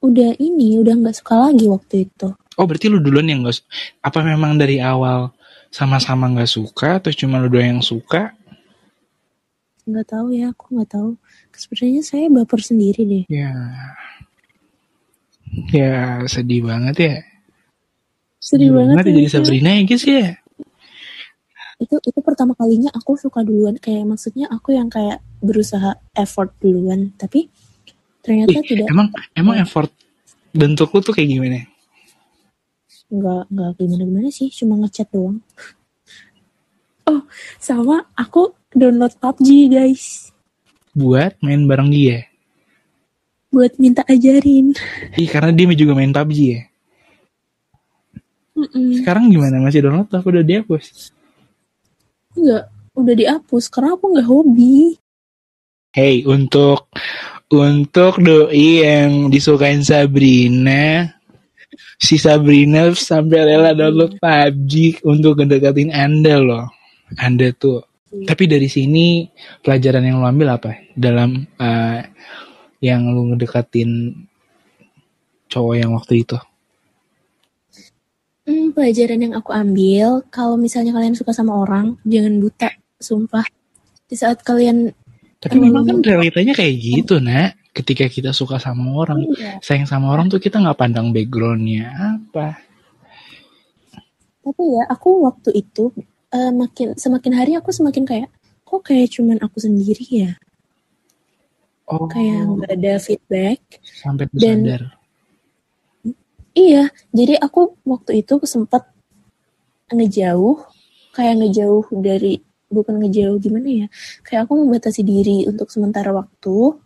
udah ini, udah nggak suka lagi waktu itu. oh berarti lu duluan yang gak su- Apa memang dari awal sama-sama gak suka atau cuma lu doang yang suka? Nggak tahu ya, aku nggak tahu. Sebenarnya saya baper sendiri deh. Ya, ya sedih banget ya. Sedih banget ya ya, jadi Kak. Sabrina ya guys ya. itu itu pertama kalinya aku suka duluan kayak maksudnya aku yang kayak berusaha effort duluan tapi ternyata Ih, tidak emang emang effort bentuk lu tuh kayak gimana? nggak nggak gimana gimana sih cuma ngechat doang oh sama aku download PUBG guys Buat main bareng dia. buat minta ajarin Ih, karena dia juga main PUBG ya. Mm-mm. Sekarang gimana? Masih download apa udah dihapus? nggak udah dihapus karena aku nggak hobi Hey, untuk untuk doi yang disukain Sabrina, si Sabrina sampai rela download PUBG untuk ngedekatin Anda loh. Anda tuh. Tapi dari sini pelajaran yang lo ambil apa? Dalam eh, yang lu ngedekatin cowok yang waktu itu. Hmm, pelajaran yang aku ambil kalau misalnya kalian suka sama orang jangan buta sumpah di saat kalian Tapi memang kan realitanya kayak gitu, nak. Ketika kita suka sama orang, Iya. sayang sama orang tuh kita nggak pandang backgroundnya apa. tapi ya aku waktu itu eh, makin semakin hari aku semakin kayak kok kayak cuman aku sendiri ya Oh, kayak nggak ada feedback sampai dan- sadar. Iya jadi aku waktu itu sempat ngejauh kayak ngejauh dari bukan ngejauh gimana ya kayak aku membatasi diri untuk sementara waktu.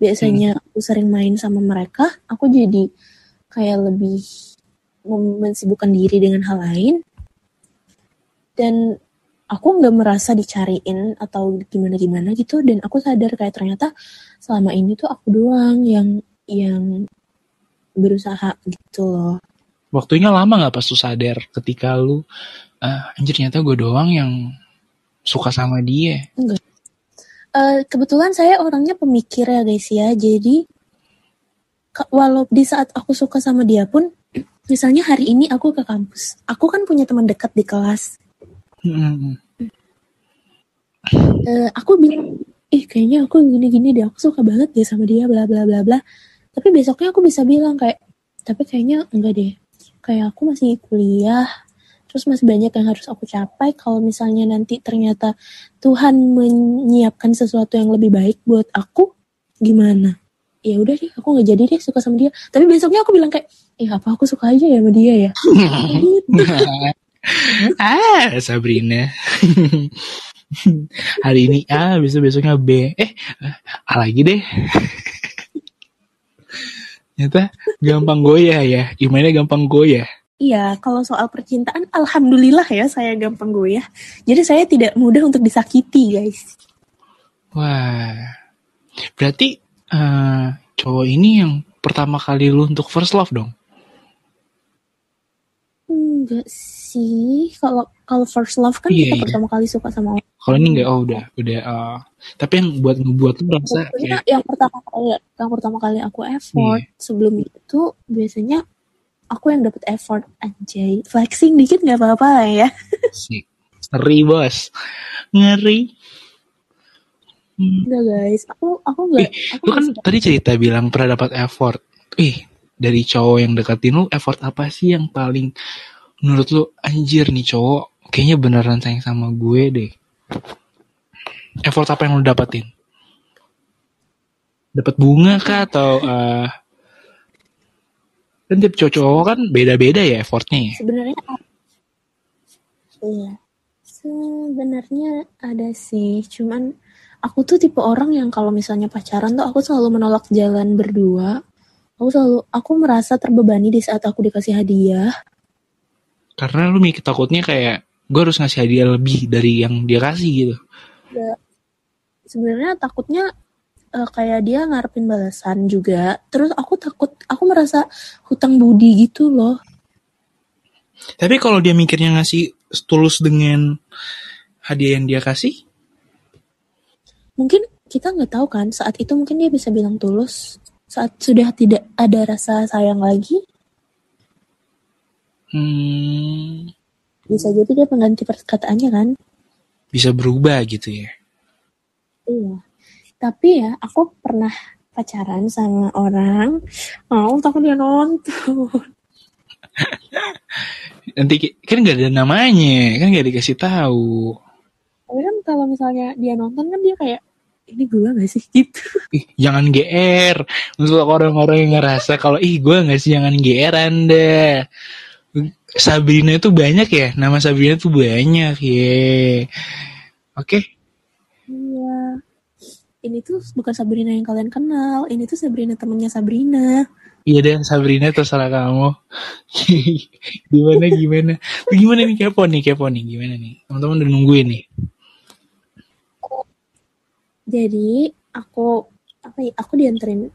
Biasanya aku sering main sama mereka aku jadi kayak lebih mensibukkan diri dengan hal lain. Dan aku nggak merasa dicariin atau gimana gimana gitu dan aku sadar kayak ternyata selama ini tuh aku doang yang yang berusaha gitu loh. Waktunya lama nggak pas lu sadar ketika lu, ah anjir ternyata gue doang yang suka sama dia. Eh, kebetulan saya orangnya pemikir ya guys ya. Jadi walau di saat aku suka sama dia pun misalnya hari ini aku ke kampus aku kan punya teman dekat di kelas. Hmm. Eh, aku bilang ih kayaknya aku gini-gini deh aku suka banget deh sama dia bla bla bla bla tapi besoknya aku bisa bilang kayak tapi kayaknya enggak deh kayak aku masih kuliah terus masih banyak yang harus aku capai kalau misalnya nanti ternyata Tuhan menyiapkan sesuatu yang lebih baik buat aku gimana ya udah deh aku nggak jadi deh suka sama dia tapi besoknya aku bilang kayak eh apa aku suka aja ya sama dia ya ah, Sabrina. Hari ini A, besok besoknya B. Eh, A lagi deh. Ternyata gampang goyah ya. Gimana gampang goyah? Iya, kalau soal percintaan, alhamdulillah ya saya gampang goyah. Jadi saya tidak mudah untuk disakiti, guys. Wah. Berarti eh, cowok ini yang pertama kali lu untuk first love dong? Enggak sih, kalau kalau first love kan Iya, kita iya. pertama kali suka sama orang. Kalau ini enggak, oh udah, udah. eh, tapi yang buat ngebuat lu merasa Pokoknya kayak, yang pertama kali yang pertama kali aku effort. Iya. Sebelum itu biasanya aku yang dapet effort anjay. Flexing dikit nggak apa-apa lah ya. ngeri bos, ngeri. Hmm. Enggak guys, aku aku nggak aku Lu kan tadi cerita bilang pernah dapat effort. Ih, dari cowok yang deketin lu, effort apa sih yang paling menurut lu anjir nih cowok kayaknya beneran sayang sama gue deh. Effort apa yang lu dapetin? Dapat bunga kah atau eh kan tiap cowok kan beda-beda ya effortnya ya. Sebenarnya iya. Sebenarnya ada sih, cuman aku tuh tipe orang yang kalau misalnya pacaran tuh aku selalu menolak jalan berdua. Aku selalu aku merasa terbebani di saat aku dikasih hadiah. Karena lu mikir takutnya kayak gue harus ngasih hadiah lebih dari yang dia kasih gitu. Ya, sebenarnya takutnya uh, kayak dia ngarepin balasan juga. Terus aku takut, aku merasa hutang budi gitu loh. Tapi kalau dia mikirnya ngasih tulus dengan hadiah yang dia kasih, mungkin kita nggak tahu kan saat itu mungkin dia bisa bilang tulus saat sudah tidak ada rasa sayang lagi hmm, bisa jadi dia pengganti perkataannya kan bisa berubah gitu ya. iya tapi ya aku pernah pacaran sama orang mau oh, takut dia nonton Nanti kan nggak ada namanya, kan nggak dikasih tahu. tapi kan kalau misalnya dia nonton kan dia kayak ini gue gak sih gitu Ih, jangan GR. Untuk orang-orang yang ngerasa kalau ih gue nggak sih jangan GR anda. Sabrina itu banyak ya, nama Sabrina itu banyak ya. Oke, iya ini tuh bukan Sabrina yang kalian kenal ini tuh Sabrina temennya Sabrina iya deh Sabrina terserah kamu. gimana gimana? Gimana nih kepo nih kepo nih gimana nih? Teman-teman udah nungguin nih. jadi aku apa ya aku dianterin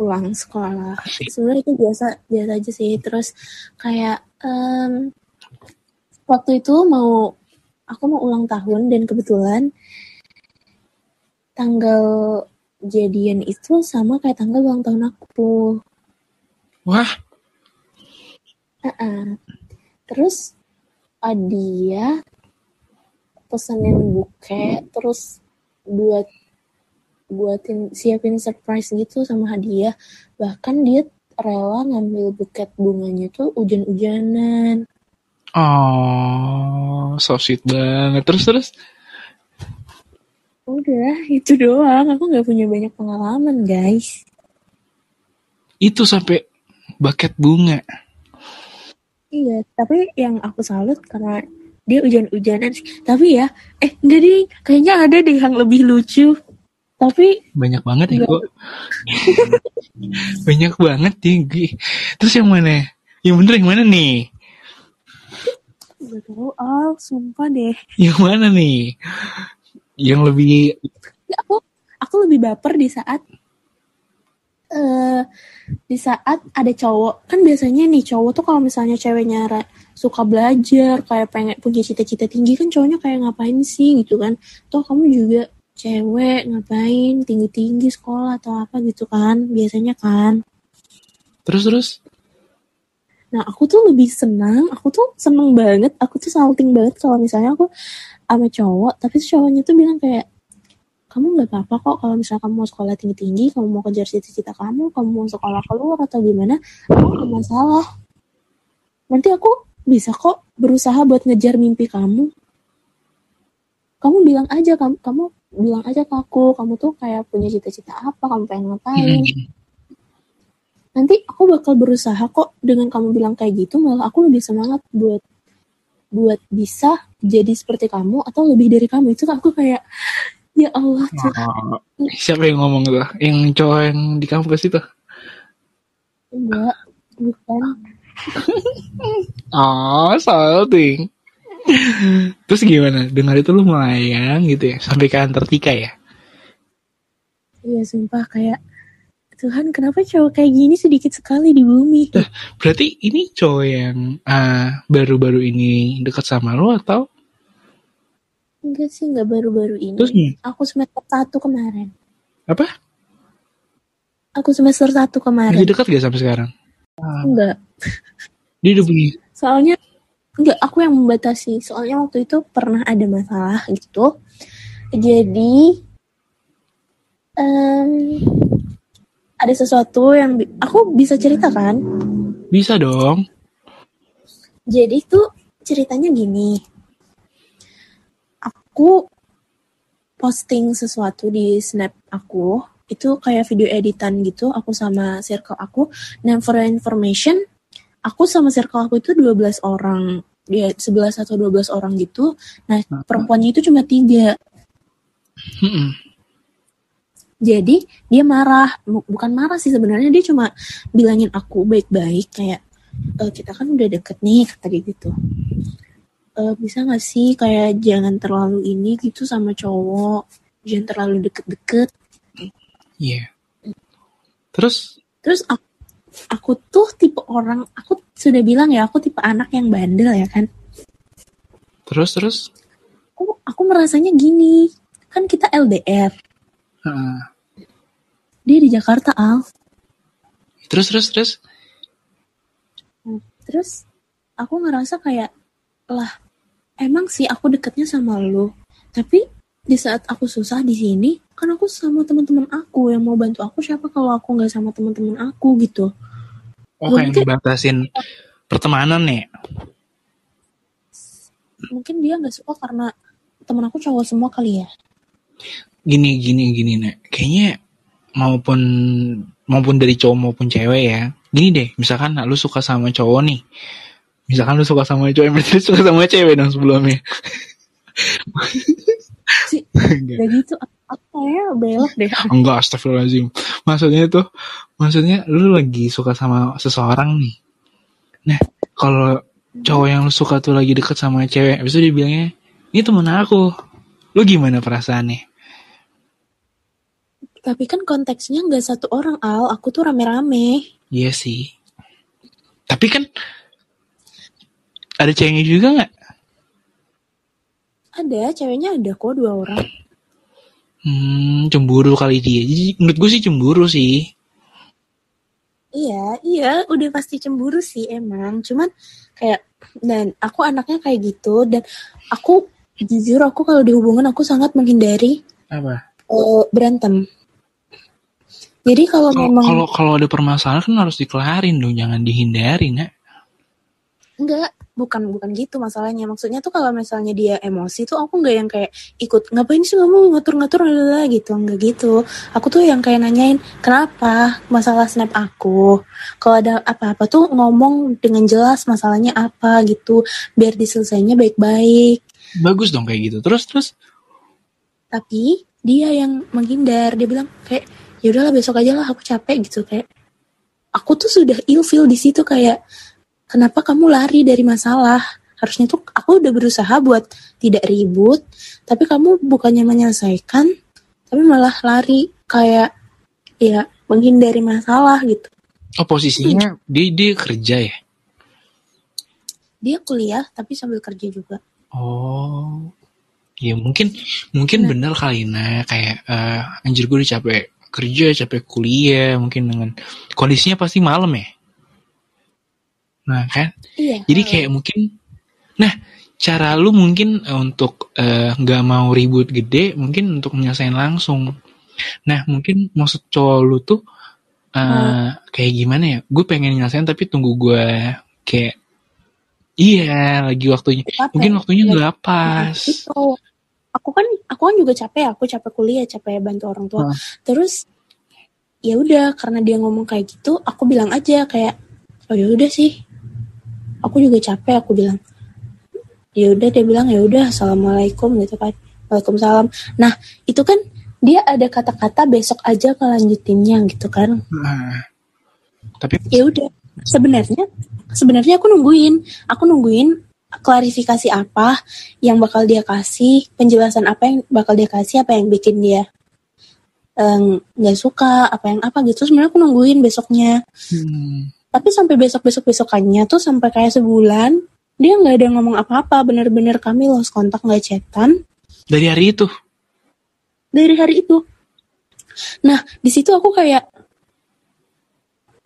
pulang sekolah. Sebenarnya itu biasa biasa aja sih. Terus kayak em, waktu itu mau aku mau ulang tahun dan kebetulan tanggal jadian itu sama kayak tanggal ulang tahun aku. Wah, Heeh. terus ah, dia pesenin buke terus buat buatin siapin surprise gitu sama hadiah bahkan dia rela ngambil buket bunganya tuh hujan-hujanan oh, so sweet banget. Terus terus. udah itu doang aku nggak punya banyak pengalaman guys Itu sampai buket bunga. iya tapi yang aku salut karena dia hujan-hujanan sih. tapi ya eh enggak deh kayaknya ada deh yang lebih lucu tapi Banyak banget ya kok. Banyak banget tinggi. Terus yang mana? Yang bener yang mana nih? Gak tahu, ah, sumpah deh. Yang mana nih? Yang lebih Ya, aku aku lebih baper di saat eh di saat ada cowok kan biasanya nih cowok tuh kalau misalnya ceweknya suka belajar kayak pengen punya cita-cita tinggi kan cowoknya kayak ngapain sih gitu kan toh kamu juga cewek ngapain tinggi-tinggi sekolah atau apa gitu kan biasanya kan terus terus. Nah, aku tuh lebih senang, aku tuh seneng banget, aku tuh salting banget kalau misalnya aku sama cowok, tapi cowoknya tuh bilang kayak, kamu nggak apa-apa kok kalau misalnya kamu mau sekolah tinggi-tinggi, kamu mau kejar cita-cita kamu, kamu mau sekolah keluar atau gimana, aku nggak masalah. Nanti aku bisa kok berusaha buat ngejar mimpi kamu. Kamu bilang aja, kamu, kamu bilang aja ke aku, kamu tuh kayak punya cita-cita apa, kamu pengen ngapain? Nanti aku bakal berusaha kok dengan kamu bilang kayak gitu malah aku lebih semangat buat buat bisa jadi seperti kamu atau lebih dari kamu. Itu aku kayak ya Allah Oh, siapa yang ngomong tuh? Yang cowok yang di kampus itu? enggak bukan. Oh, salting. Terus gimana? Dengar itu lu melayang gitu ya sampai ke Antartika ya? iya sumpah kayak Tuhan kenapa cowok kayak gini sedikit sekali di bumi Berarti ini cowok yang ah, baru-baru ini dekat sama lu atau enggak sih enggak baru-baru ini terus nih, aku semester satu kemarin apa? aku semester satu kemarin Masih dekat gak sampai sekarang? enggak Dia udah punya soalnya enggak aku yang membatasi. Soalnya waktu itu pernah ada masalah gitu. Jadi em, ada sesuatu yang bi- aku bisa cerita kan? Bisa dong. jadi tuh ceritanya gini. Aku posting sesuatu di snap aku. Itu kayak video editan gitu aku sama circle aku. Dan for your information aku sama circle aku itu 12 orang. Dia 11 atau 12 orang gitu. Nah perempuannya itu cuma tiga. Jadi dia marah. Bu- bukan marah sih sebenarnya dia cuma bilangin aku baik-baik kayak "Eh, kita kan udah deket nih kata dia gitu. "Eh, bisa gak sih kayak jangan terlalu ini gitu sama cowok? Jangan terlalu deket-deket. Iya. Terus? Terus aku, aku tuh tipe orang aku sudah bilang ya aku tipe anak yang bandel ya kan? Terus terus? Aku aku merasanya gini kan kita LDR Heeh. dia di Jakarta Al. Terus terus terus? Terus aku ngerasa kayak lah emang sih aku deketnya sama lu. Tapi di saat aku susah di sini kan aku sama teman-teman aku. Yang mau bantu aku siapa kalau aku nggak sama teman-teman aku gitu. Oh Ya, kayak mungkin- pertemanan nih. Mungkin dia nggak suka karena teman aku cowok semua kali ya. Gini gini gini nek. Kayaknya maupun maupun dari cowok maupun cewek ya. Gini deh misalkan lu suka sama cowok nih. Misalkan lu suka sama cowok berarti lu suka sama cewek dong sebelumnya sih udah gitu apa ya belok deh Enggak, astagfirullahaladzim. Maksudnya tuh, maksudnya lu lagi suka sama seseorang nih. Nah, kalau cowok yang lu suka tuh lagi deket sama cewek, habis itu dia bilangnya, ini temen aku. Lu gimana perasaannya? tapi kan konteksnya nggak satu orang Al aku tuh rame-rame Iya sih. Tapi kan, ada ceweknya juga nggak? Ada ceweknya ada kok dua orang Hmm, cemburu kali dia. Jadi menurut gue sih cemburu sih. Iya, iya, udah pasti cemburu sih emang. Cuman kayak dan aku anaknya kayak gitu dan aku jujur aku kalau di hubungan aku sangat menghindari Apa? eh, berantem. Jadi kalau Kalau memang kalau kalau ada permasalahan kan harus dikelarin dong, jangan dihindari, nak. Enggak bukan bukan gitu masalahnya. Maksudnya tuh kalau misalnya dia emosi tuh aku nggak yang kayak ikut ngapain sih kamu ngatur-ngatur adalah gitu, enggak gitu. Aku tuh yang kayak nanyain kenapa masalah snap aku. Kalau ada apa-apa tuh ngomong dengan jelas masalahnya apa gitu, biar diselesainya baik-baik. Bagus dong kayak gitu. Terus terus. Tapi dia yang menghindar, dia bilang kayak ya udahlah besok aja lah aku capek gitu kayak. Aku tuh sudah ilfeel di situ kayak kenapa kamu lari dari masalah? Harusnya tuh aku udah berusaha buat tidak ribut, tapi kamu bukannya menyelesaikan, tapi malah lari kayak ya menghindari masalah gitu. Oh posisinya dia dia kerja ya? Dia kuliah tapi sambil kerja juga. Oh, ya mungkin mungkin Nah. bener kali nah kayak eh, anjir gue udah capek kerja, capek kuliah, mungkin dengan kondisinya pasti malam ya. Nah kan, Iya. jadi kayak mungkin, nah cara lu mungkin eh, untuk eh, nggak mau ribut gede, mungkin untuk menyelesaikan langsung. Nah mungkin maksud cowok lu tuh eh, kayak gimana ya? Gue pengen nyelesain tapi tunggu gue kayak Iya, lagi waktunya. capek. Mungkin waktunya Iya. nggak pas. Gitu. Aku kan aku kan juga capek, aku capek kuliah, capek bantu orang tua. Hmm. Terus ya udah karena dia ngomong kayak gitu, aku bilang aja kayak oh ya udah sih. Aku juga capek, aku bilang. Ya udah dia bilang ya udah assalamualaikum gitu kan. Waalaikumsalam. Nah, itu kan dia ada kata-kata besok aja kelanjutinnya gitu kan. Nah, tapi Ya udah. Sebenarnya sebenarnya aku nungguin, aku nungguin klarifikasi apa yang bakal dia kasih, penjelasan apa yang bakal dia kasih, apa yang bikin dia eh, nggak suka, apa yang apa gitu. Sebenarnya aku nungguin besoknya. hmm, Tapi sampai besok-besok besokannya tuh sampai kayak sebulan dia nggak ada ngomong apa-apa, bener-bener kami lost kontak nggak chatan dari hari itu. dari hari itu. Nah di situ aku kayak,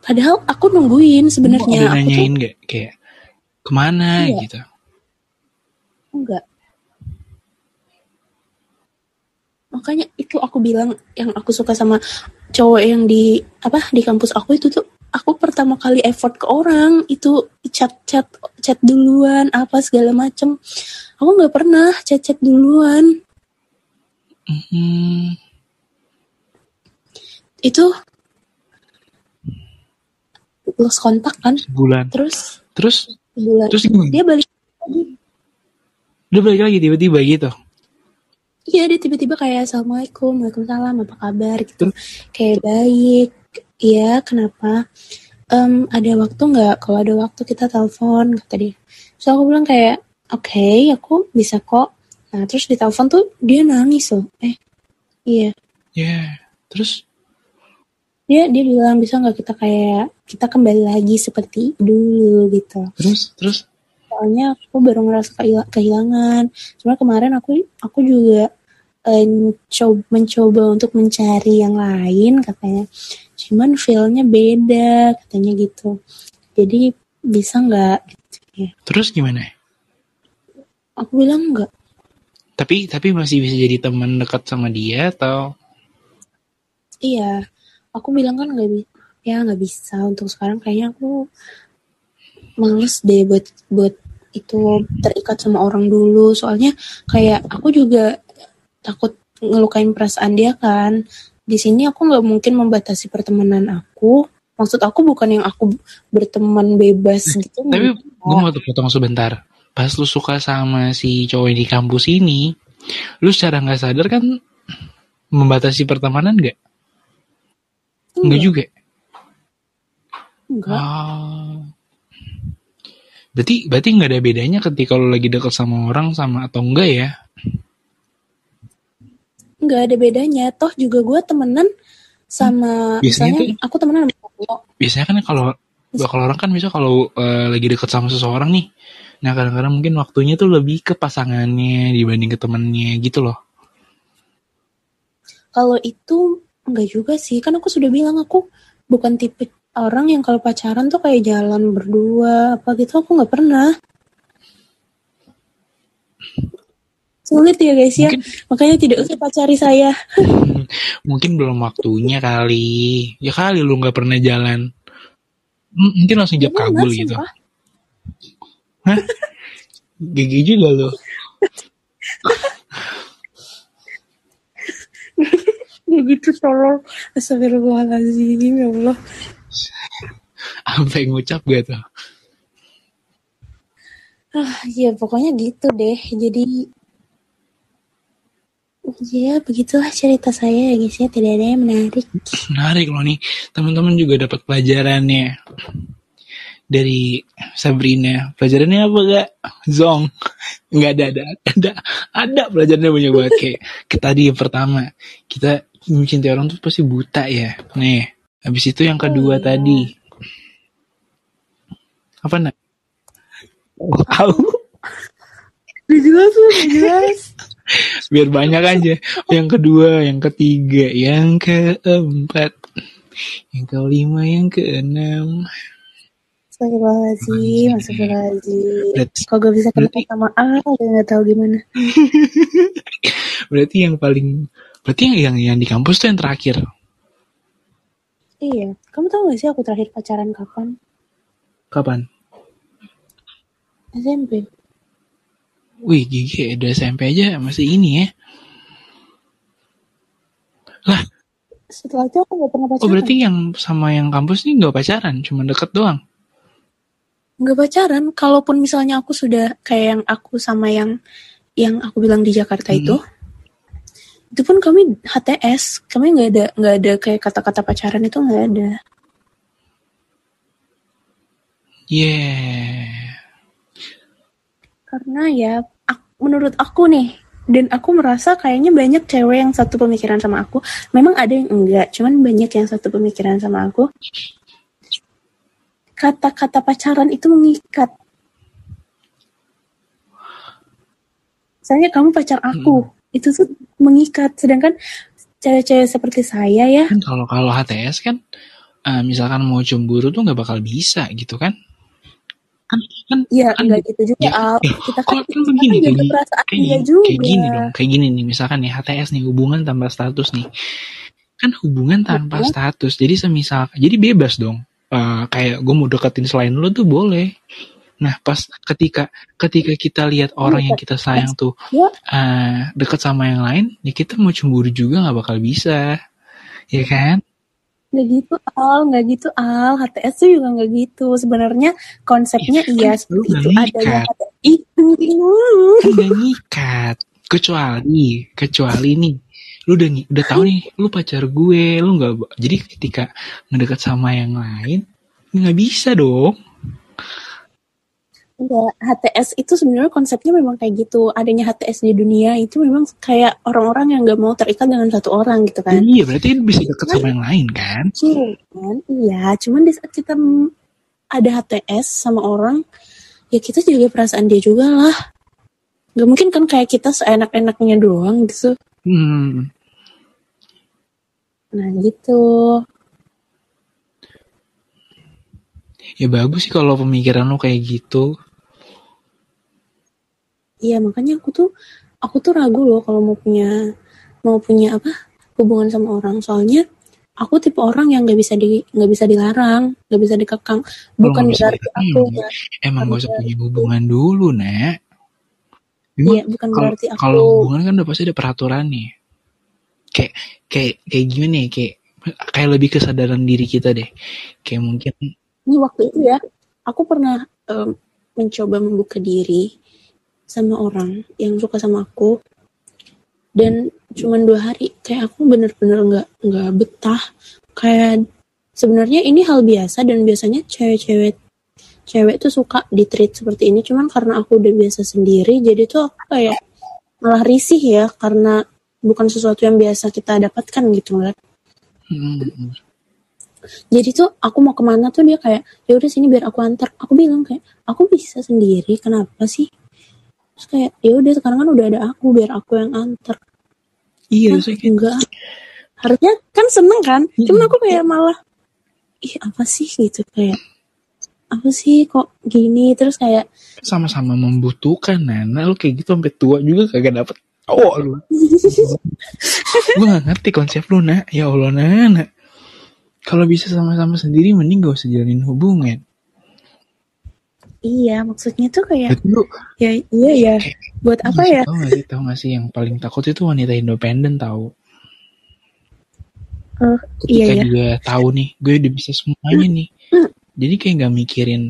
padahal aku nungguin sebenarnya. Aku tuh nanyain nggak kayak ke mana Iya. gitu. Enggak. Makanya itu aku bilang yang aku suka sama cowok yang di apa di kampus aku itu tuh aku pertama kali effort ke orang itu chat chat chat duluan apa segala macem. Aku nggak pernah chat chat duluan. Hmm, itu lost kontak kan? Sebulan. terus? Terus? Bulan terus gimana? dia balik lagi. Udah balik lagi tiba-tiba gitu. Iya dia tiba-tiba kayak assalamualaikum, waalaikumsalam, apa kabar? gitu. Kayak baik, iya kenapa? em, ada waktu nggak? Kalau ada waktu kita telepon kata dia. So aku bilang kayak oke aku bisa kok. Nah terus di telepon tuh dia nangis loh. Eh iya. Ya, terus? Dia dia bilang bisa nggak kita kayak kita kembali lagi seperti dulu gitu. Terus terus? Soalnya aku baru ngerasa kehil- kehilangan. Sebenarnya kemarin aku aku juga eh, coba mencoba untuk mencari yang lain katanya. Cuman feelnya beda katanya gitu. Jadi bisa nggak? Gitu ya terus gimana? aku bilang nggak. Tapi tapi masih bisa jadi teman dekat sama dia atau? Iya. Aku bilang kan nggak bisa ya nggak bisa. Untuk sekarang kayaknya aku males deh buat buat itu terikat sama orang dulu. Soalnya kayak aku juga takut ngelukain perasaan dia kan di sini aku nggak mungkin membatasi pertemanan aku maksud aku bukan yang aku berteman bebas gitu tapi gue mau potong sebentar. Pas lu suka sama si cowok di kampus ini, lu secara nggak sadar kan membatasi pertemanan nggak? Enggak juga. enggak Oh. Berarti berarti nggak ada bedanya ketika lu lagi deket sama orang sama atau enggak ya? Nggak ada bedanya toh juga gue temenan sama Biasanya misalnya tuh- aku temenan sama cowok Biasanya kan kalau kalau orang kan bisa kalau eh, lagi deket sama seseorang nih. Nah kadang-kadang mungkin waktunya tuh lebih ke pasangannya dibanding ke temennya gitu loh. Kalau itu enggak juga sih, kan aku sudah bilang aku bukan tipe orang yang kalau pacaran tuh kayak jalan berdua apa gitu aku nggak pernah. Sulit ya guys ya, Mungkin makanya tidak usah pacari saya. mungkin belum waktunya kali. Ya kali lu nggak pernah jalan. Hmm, Mungkin langsung jawab Bener, kabul sumpah. gitu. Hah? Gigi juga lo. Gitu tolong. Astagfirullahaladzim ya Allah. Sampai ngucap gak tuh? Ah, ya pokoknya gitu deh. Jadi ya begitulah cerita saya ya guys ya. Tidak ada yang menarik. Menarik loh nih. Teman-teman juga dapat pelajarannya dari Sabrina. Pelajarannya apa gak? Zong. Nggak ada, ada, ada, ada pelajarannya banyak banget kayak, tadi yang pertama kita mencintai orang tuh pasti buta ya. Nih, habis itu yang kedua Oh, iya. tadi apa nak? Tahu? Udah jelas udah jelas. Biar banyak aja. Yang kedua, yang ketiga, yang keempat, yang kelima, yang keenam. Astagfirullahaladzim, astagfirullahaladzim. Kok gak bisa Berarti- sama A, udah gak tahu gimana. berarti yang paling, berarti yang yang, yang di kampus tuh yang terakhir. Iya, kamu tahu gak sih aku terakhir pacaran kapan? Kapan? SMP. Wih, gigi udah SMP aja masih ini ya. Lah, Setelah itu aku gak pernah pacaran. oh berarti yang sama yang kampus nih nggak pacaran, cuma deket doang. Gak pacaran, kalaupun misalnya aku sudah kayak yang aku sama yang yang aku bilang di Jakarta Hmm. itu, itu pun kami HTS, kami nggak ada nggak ada kayak kata-kata pacaran itu nggak ada. Yeah. Karena ya, menurut aku nih, dan aku merasa kayaknya banyak cewek yang satu pemikiran sama aku. Memang ada yang enggak, cuman banyak yang satu pemikiran sama aku. Kata-kata pacaran itu mengikat. Misalnya kamu pacar aku, itu tuh mengikat. Sedangkan cewek-cewek seperti saya ya, Kan kalau kalau HTS kan, eh, misalkan mau cemburu tuh nggak bakal bisa gitu kan? Kan kan ya kan enggak gitu juga. ya, Al. ya, Kita kan, kan kita kan begini jaga kayak, perasaan kayak, dia gini- juga. kayak gini dong, kayak gini nih misalkan nih HTS nih hubungan tanpa status nih, kan hubungan tanpa Betul. status, jadi semisal, jadi bebas dong. Eh, kayak gue mau deketin selain lo tuh boleh. Nah pas ketika ketika kita lihat orang yang kita sayang tuh Ya, eh deket sama yang lain, ya kita mau cemburu juga nggak bakal bisa, ya kan? Nggak gitu Al, nggak gitu Al. HTS tuh juga nggak gitu. Sebenarnya konsepnya Iya, iya kan seperti itu. Ada yang. HTS. Itu. gak ngikat kecuali kecuali nih lu udah udah tahu nih lu pacar gue lu nggak jadi ketika ngedekat sama yang lain nggak bisa dong Enggak, HTS itu sebenarnya konsepnya memang kayak gitu. Adanya HTS di dunia itu memang kayak orang-orang yang nggak mau terikat dengan satu orang gitu kan. iya berarti bisa deket sama yang lain kan Cuman, iya, cuman di saat kita ada HTS sama orang, ya kita jaga perasaan dia juga lah. Gak mungkin kan kayak kita seenak-enaknya doang gitu. hmm. Nah gitu. ya bagus sih kalau pemikiran lo kayak gitu Iya makanya aku tuh aku tuh ragu loh kalau mau punya mau punya apa hubungan sama orang. Soalnya aku tipe orang yang nggak bisa di nggak bisa dilarang, nggak bisa dikekang. Bukan berarti aku emang- nggak- emang gak usah punya hubungan dulu Emang Iya, bukan kalau berarti aku kalau hubungan kan udah pasti ada peraturan nih. Kayak kayak kayak gimana ya kayak kayak lebih kesadaran diri kita deh. Kayak mungkin ini waktu itu ya aku pernah em, mencoba membuka diri sama orang yang suka sama aku. Dan cuman dua hari kayak aku bener-bener nggak nggak betah. Kayak sebenarnya ini hal biasa dan biasanya cewek-cewek cewek tuh suka di treat seperti ini. Cuman karena aku udah biasa sendiri jadi tuh aku kayak malah risih ya karena bukan sesuatu yang biasa kita dapatkan gitu kan hmm, jadi tuh aku mau ke mana tuh dia kayak ya udah sini biar aku antar. Aku bilang kayak aku bisa sendiri kenapa sih terus kayak ya udah sekarang kan udah ada aku biar aku yang antar. Iya kayak enggak. harusnya kan seneng kan? Mm-mm. cuman aku kayak malah ih apa sih? Gitu kayak apa sih kok gini? Terus kayak sama-sama membutuhkan Nana. Lu kayak gitu sampai tua juga kagak dapet oh lu. Gue gak ngerti konsep lu nak. Ya Allah Nana. Kalau bisa sama-sama sendiri mending gak usah jalin hubungan iya maksudnya tuh kayak lu ya iya ya buat apa ya Tau gak sih, tau gak sih yang paling takut itu wanita independen tahu. Eh, Ketika iya ya dia tahu nih, gue udah bisa semuanya nih. Jadi kayak gak mikirin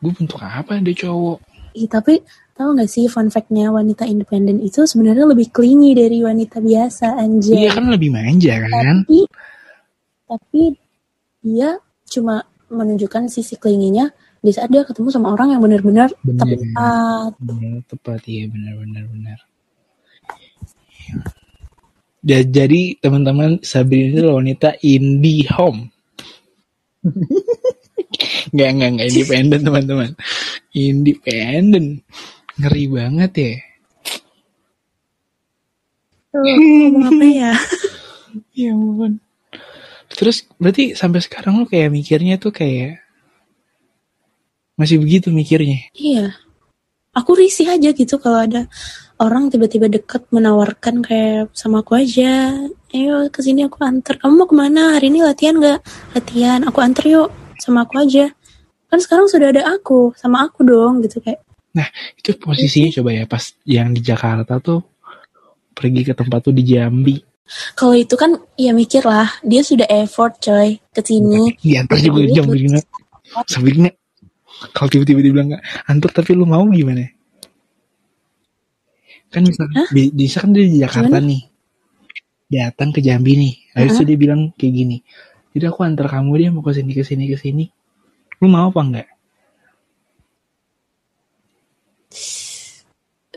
gue bentuk apa dia cowok. Ih, tapi tahu nggak sih fun fact-nya wanita independen itu sebenarnya lebih clingy dari wanita biasa anjay. Iya kan lebih manja kan. Tapi tapi dia cuma menunjukkan sisi clingy-nya di saat dia ketemu sama orang yang benar-benar tepat. Bener, tepat iya benar-benar benar. Ya, jadi teman-teman Sabrina itu wanita indie home. Nggak, nggak, nggak independen teman-teman. Independen. Ngeri banget ya. Tuh, ngomong apa ya? Ya ampun. Terus berarti sampai sekarang lo kayak mikirnya tuh kayak masih begitu mikirnya. Iya. Aku risih aja gitu kalau ada orang tiba-tiba deket menawarkan kayak sama aku aja. Ayo ke sini aku antar. Kamu mau ke mana? Hari ini latihan nggak? Latihan. Aku antar yuk. Sama aku aja. Kan sekarang sudah ada aku. Sama aku dong gitu kayak. Itu posisinya coba ya pas yang di Jakarta tuh pergi ke tempat tuh di Jambi. Kalau itu kan ya mikir lah. Dia sudah effort coy. ke sini. Diantar juga di Jambi Sabrina. Kalau tiba-tiba dia bilang nggak antar tapi lu mau gimana? Kan bisa, bisa kan dia di Jakarta nih. Datang ke Jambi nih. Habis itu dia bilang kayak gini. Jadi aku antar kamu dia mau ke sini ke sini ke sini. Lu mau apa enggak?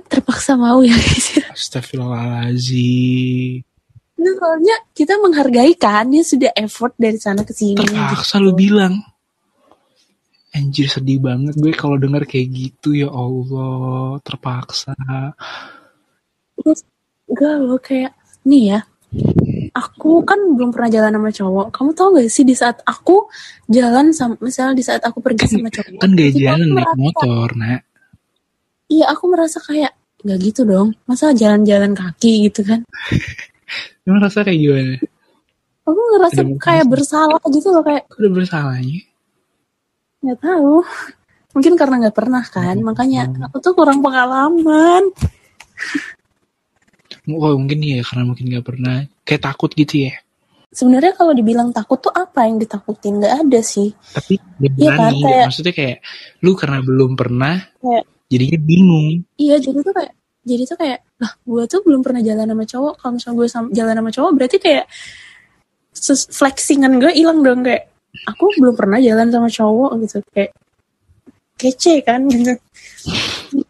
Terpaksa mau ya guys. Astagfirullahaladzim. Nah, soalnya kita menghargai kan. Dia sudah effort dari sana ke sini. Terpaksa gitu. lu bilang. Anjir sedih banget gue kalau denger kayak gitu ya Allah. Terpaksa. Terus enggak loh kayak nih ya. Aku kan belum pernah jalan sama cowok. Kamu tahu gak sih di saat aku jalan sama misalnya di saat aku pergi sama cowok. Kan gak jalan naik merasa- motor nak. Iya, aku merasa kayak nggak gitu dong. Masa jalan-jalan kaki gitu kan? Lu ngerasa kayak gimana? Aku ngerasa kayak bersalah gitu loh kayak udah bersalahnya? Nggak tahu. Mungkin karena nggak pernah kan, Hmm. makanya aku tuh kurang pengalaman. Oh mungkin ya karena mungkin gak pernah. Kayak takut gitu ya. Sebenarnya kalau dibilang takut tuh apa yang ditakutin? Nggak ada sih. Tapi Iya kan, kayak- Maksudnya kayak lu karena belum pernah Kayak jadinya bingung. Iya jadi tuh kayak jadi tuh kayak lah gue tuh belum pernah jalan sama cowok kalau misalnya gue jalan sama cowok berarti kayak flexingan gue hilang dong kayak aku belum pernah jalan sama cowok gitu kayak kece kan gitu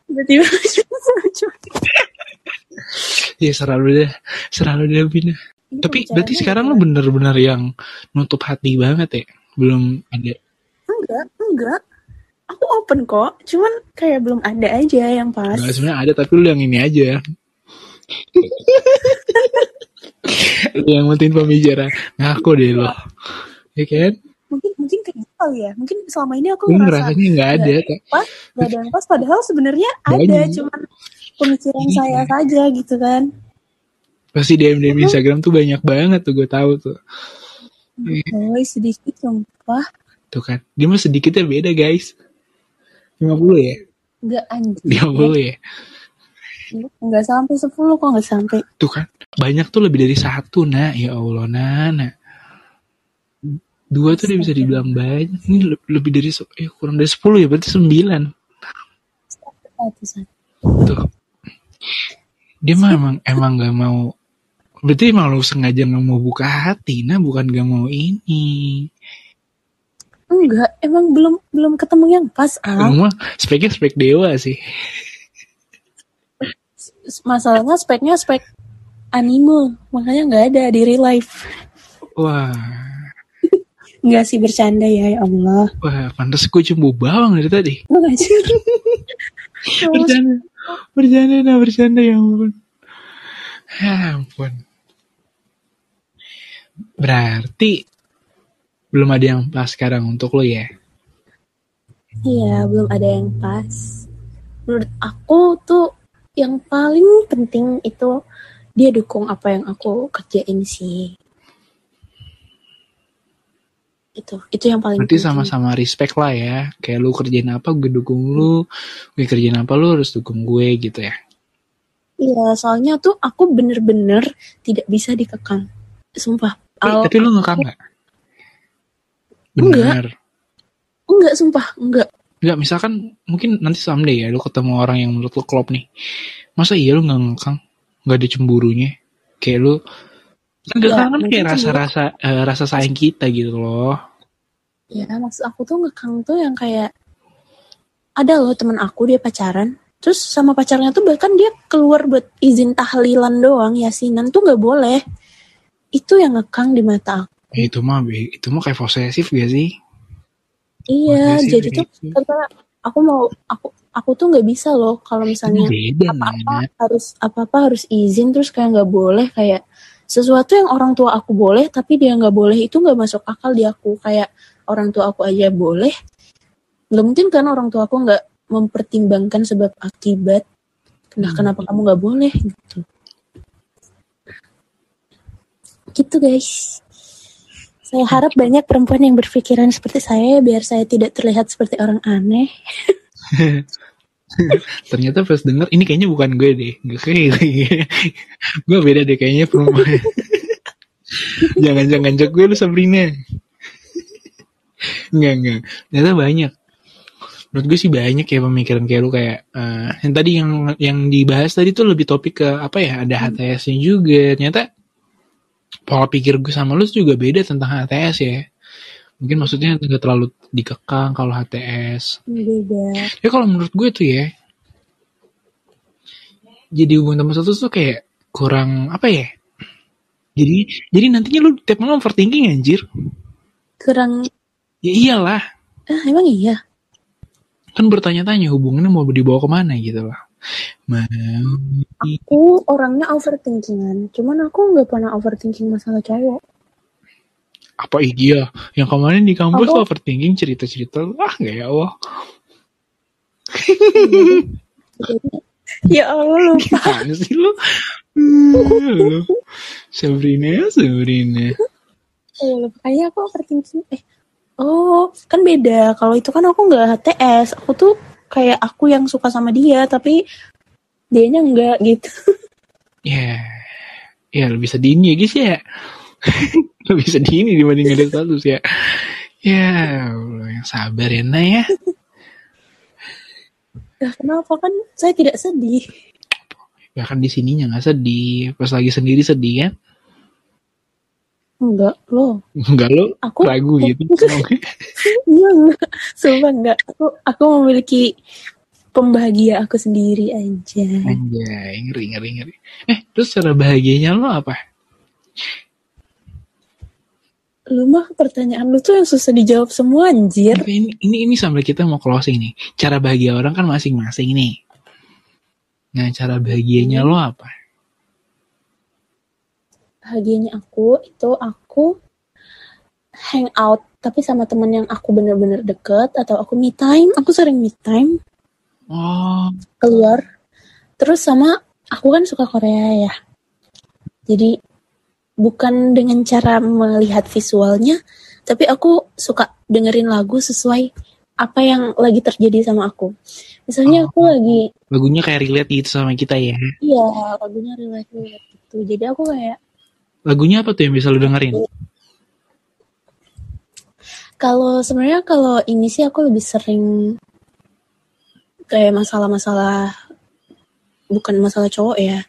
tiba-tiba sama cowok Ya selalu deh, selalu deh Bina. Ini Tapi pembicaranya berarti sekarang lo bener-bener yang nutup hati banget ya? Belum ada. enggak enggak aku open kok cuman kayak belum ada aja yang pas Nggak, sebenarnya ada tapi lu yang ini aja. lu yang penting pembicara. Ngaku deh lo. Ya kan? Mungkin mungkin kayak gitu kali ya mungkin selama ini aku Lu ngerasa ngerasanya nggak ada. Pas gak ada yang pas padahal sebenarnya ada cuman pemikiran Iya. saya saja gitu kan Pasti DM DM Instagram tuh banyak banget tuh gue tahu tuh. Boy sedikit sumpah Tuh kan. Dia mah sedikitnya beda guys. 50 ya? nggak anjir 50 ya? nggak sampai 10 kok nggak sampai Tuh kan. Banyak tuh lebih dari satu nah. Ya Allah Nana. Dua tuh udah bisa dibilang banyak. Ini le- lebih dari eh, kurang dari 10 ya berarti 9. satu satu Tuh. Dia mah emang emang gak mau Berarti emang lu sengaja gak mau buka hati Nah bukan gak mau ini. Enggak emang belum belum ketemu yang pas ah Emang mah speknya spek dewa sih. Masalahnya speknya spek anime makanya nggak ada di real life. Wah nggak sih bercanda ya ya Allah. Wah pantas gue cembu bawang dari tadi. Lu Bercanda. Bercanda nah bercanda ya ampun. Ya ampun. Berarti Belum ada yang pas sekarang untuk lo ya? Iya, belum ada yang pas. Menurut aku tuh yang paling penting itu dia dukung apa yang aku kerjain sih. Itu, itu yang paling Berarti sama-sama respect lah ya Kayak lu kerjain apa gue dukung lu Gue kerjain apa lu harus dukung gue gitu ya Iya, soalnya tuh aku bener-bener tidak bisa dikekang. Sumpah. Tapi, Al- tapi lu ngekang gak? Enggak. Bener enggak, sumpah, enggak. Enggak, misalkan mungkin nanti someday ya lu ketemu orang yang menurut lu klop nih. Masa iya lu nggak ngekang? Nggak ada cemburunya? Kayak lu kan Ya, ngekang kan kayak rasa-rasa eh, rasa sayang kita gitu loh. Ya, maksud aku tuh ngekang tuh yang kayak ada loh temen aku dia pacaran. Terus sama pacarnya tuh bahkan dia keluar buat izin tahlilan doang, yasinan tuh nggak boleh. Itu yang ngekang di mata aku. Ya, itu mah itu mah kayak posesif gak sih? Iya, Posesif jadi tuh karena aku mau aku aku tuh nggak bisa loh kalau misalnya apa-apa harus apa-apa harus izin terus kayak nggak boleh kayak sesuatu yang orang tua aku boleh tapi dia nggak boleh itu nggak masuk akal di aku. Kayak orang tua aku aja boleh. Nggak mungkin kan orang tua aku nggak mempertimbangkan sebab akibat. Nah Hmm. kenapa kamu nggak boleh gitu. Gitu guys. Saya harap banyak perempuan yang berpikiran seperti saya biar saya tidak terlihat seperti orang aneh Ternyata pas denger ini kayaknya bukan gue deh. Kayak gue beda deh kayaknya perempuan. Jangan-jangan ngajak gue lu Sabrina. Enggak, enggak. Ternyata banyak. Menurut gue sih banyak ya pemikiran kayak lu kayak eh, yang tadi yang yang dibahas tadi tuh lebih topik ke apa ya ada HTS-nya juga. Ternyata pola pikir gue sama lu juga beda tentang HTS ya. Mungkin maksudnya nggak terlalu dikekang kalau HTS. beda Ya kalau menurut gue tuh ya, jadi hubungan teman satu tuh kayak kurang apa ya? Jadi jadi nantinya lu tiap malam overthinking anjir. kurang Ya iyalah, ah emang iya kan bertanya-tanya hubungannya mau dibawa ke mana gitu lah. Mau Aku orangnya overthinkingan, cuman aku nggak pernah overthinking masalah cowok. Apa iya? Yang kemarin di kampus lu overthinking cerita-cerita ah nggak ya Allah. Ya Allah lupa. Gimana sih lu? Hmm. Sabrina, Sabrina. Ya, lupa. Kayaknya aku overthinking. Eh, oh kan beda. Kalau itu kan aku nggak HTS. Aku tuh kayak aku yang suka sama dia, tapi dianya enggak gitu. Ya, ya lebih sedih ya guys ya. lebih sedih ini dibanding ada status ya. Ya, Allah, yang sabar ya Nah ya. Nah, kenapa kan saya tidak sedih? Ya kan di sininya nggak sedih, pas lagi sendiri sedih kan. Enggak, lo. Enggak lo Aku ragu gitu. Iya enggak. Sumpah enggak. Aku, aku memiliki pembahagia aku sendiri aja. Anjay, ngeri, ngeri, ngeri. Eh, terus cara bahagianya lo apa? Lu mah pertanyaan lu tuh yang susah dijawab semua anjir. Tapi ini, ini, ini sampai kita mau closing nih. Cara bahagia orang kan masing-masing nih. Nah, cara bahagianya lo apa? Bahagianya aku itu aku hang out tapi sama temen yang aku bener-bener deket atau aku me time. Aku sering me time Oh, keluar. Terus sama aku kan suka Korea ya. Jadi bukan dengan cara melihat visualnya, tapi aku suka dengerin lagu sesuai apa yang lagi terjadi sama aku. Misalnya aku lagi, lagunya kayak relate gitu sama kita ya. iya lagunya relate relate gitu. Jadi aku kayak Lagunya apa tuh yang bisa lo dengerin? kalau sebenarnya kalau ini sih aku lebih sering kayak masalah-masalah bukan masalah cowok ya.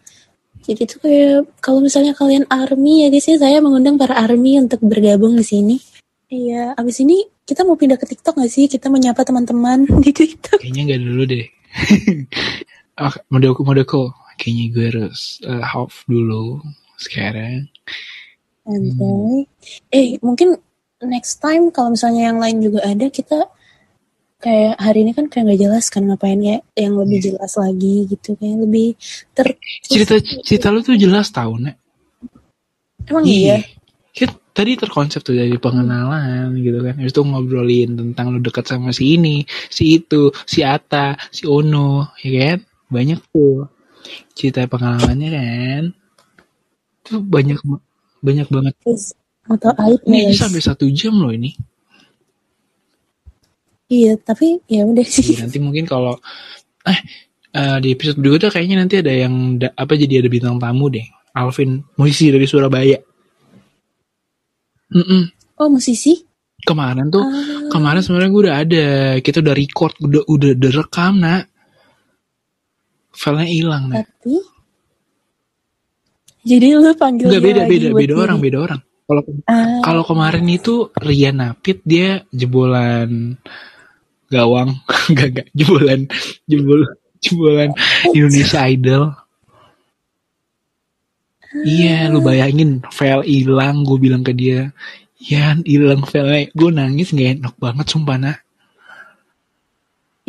Jadi itu kayak kalau misalnya kalian army ya guys ya saya mengundang para army untuk bergabung di sini. Iya, abis ini kita mau pindah ke TikTok gak sih? Kita menyapa teman-teman di TikTok. Kayaknya nggak dulu deh. oh, modelku, modelku. Kayaknya gue harus uh, off dulu sekarang. Anjay. Eh, mungkin next time kalau misalnya yang lain juga ada kita kayak hari ini kan kayak nggak jelas kan ngapain ya yang lebih jelas lagi gitu kayak lebih ter Cerita cerita lu tuh jelas tau, Nek. emang iya Kita tadi terkonsep tuh dari pengenalan gitu kan. Habis itu ngobrolin tentang lu dekat sama si ini, si itu, si Ata, si Ono, ya kan? Banyak tuh cerita pengalamannya kan. Tuh banyak banyak banget. atau aib Ini guys sampai satu jam loh ini. Iya tapi ya udah sih. Nanti mungkin kalau eh eh, di episode berikutnya kayaknya nanti ada yang da- apa jadi ada bintang tamu deh. Alvin musisi dari Surabaya. Mm-mm. oh musisi? Kemarin tuh Ah, kemarin sebenarnya gue udah ada. Kita udah record udah udah, udah rekam nak. Filenya hilang nak. Tapi jadi lu panggil nggak dia beda lagi beda beda orang beda orang. Kalau kalau kemarin itu Rian Napit dia jebolan gawang. Gak gak jebolan jebol jebolan Indonesia Idol. Iya lu bayangin file hilang gue bilang ke dia. Yan hilang filenya gue nangis nggak enak banget sumpah nak.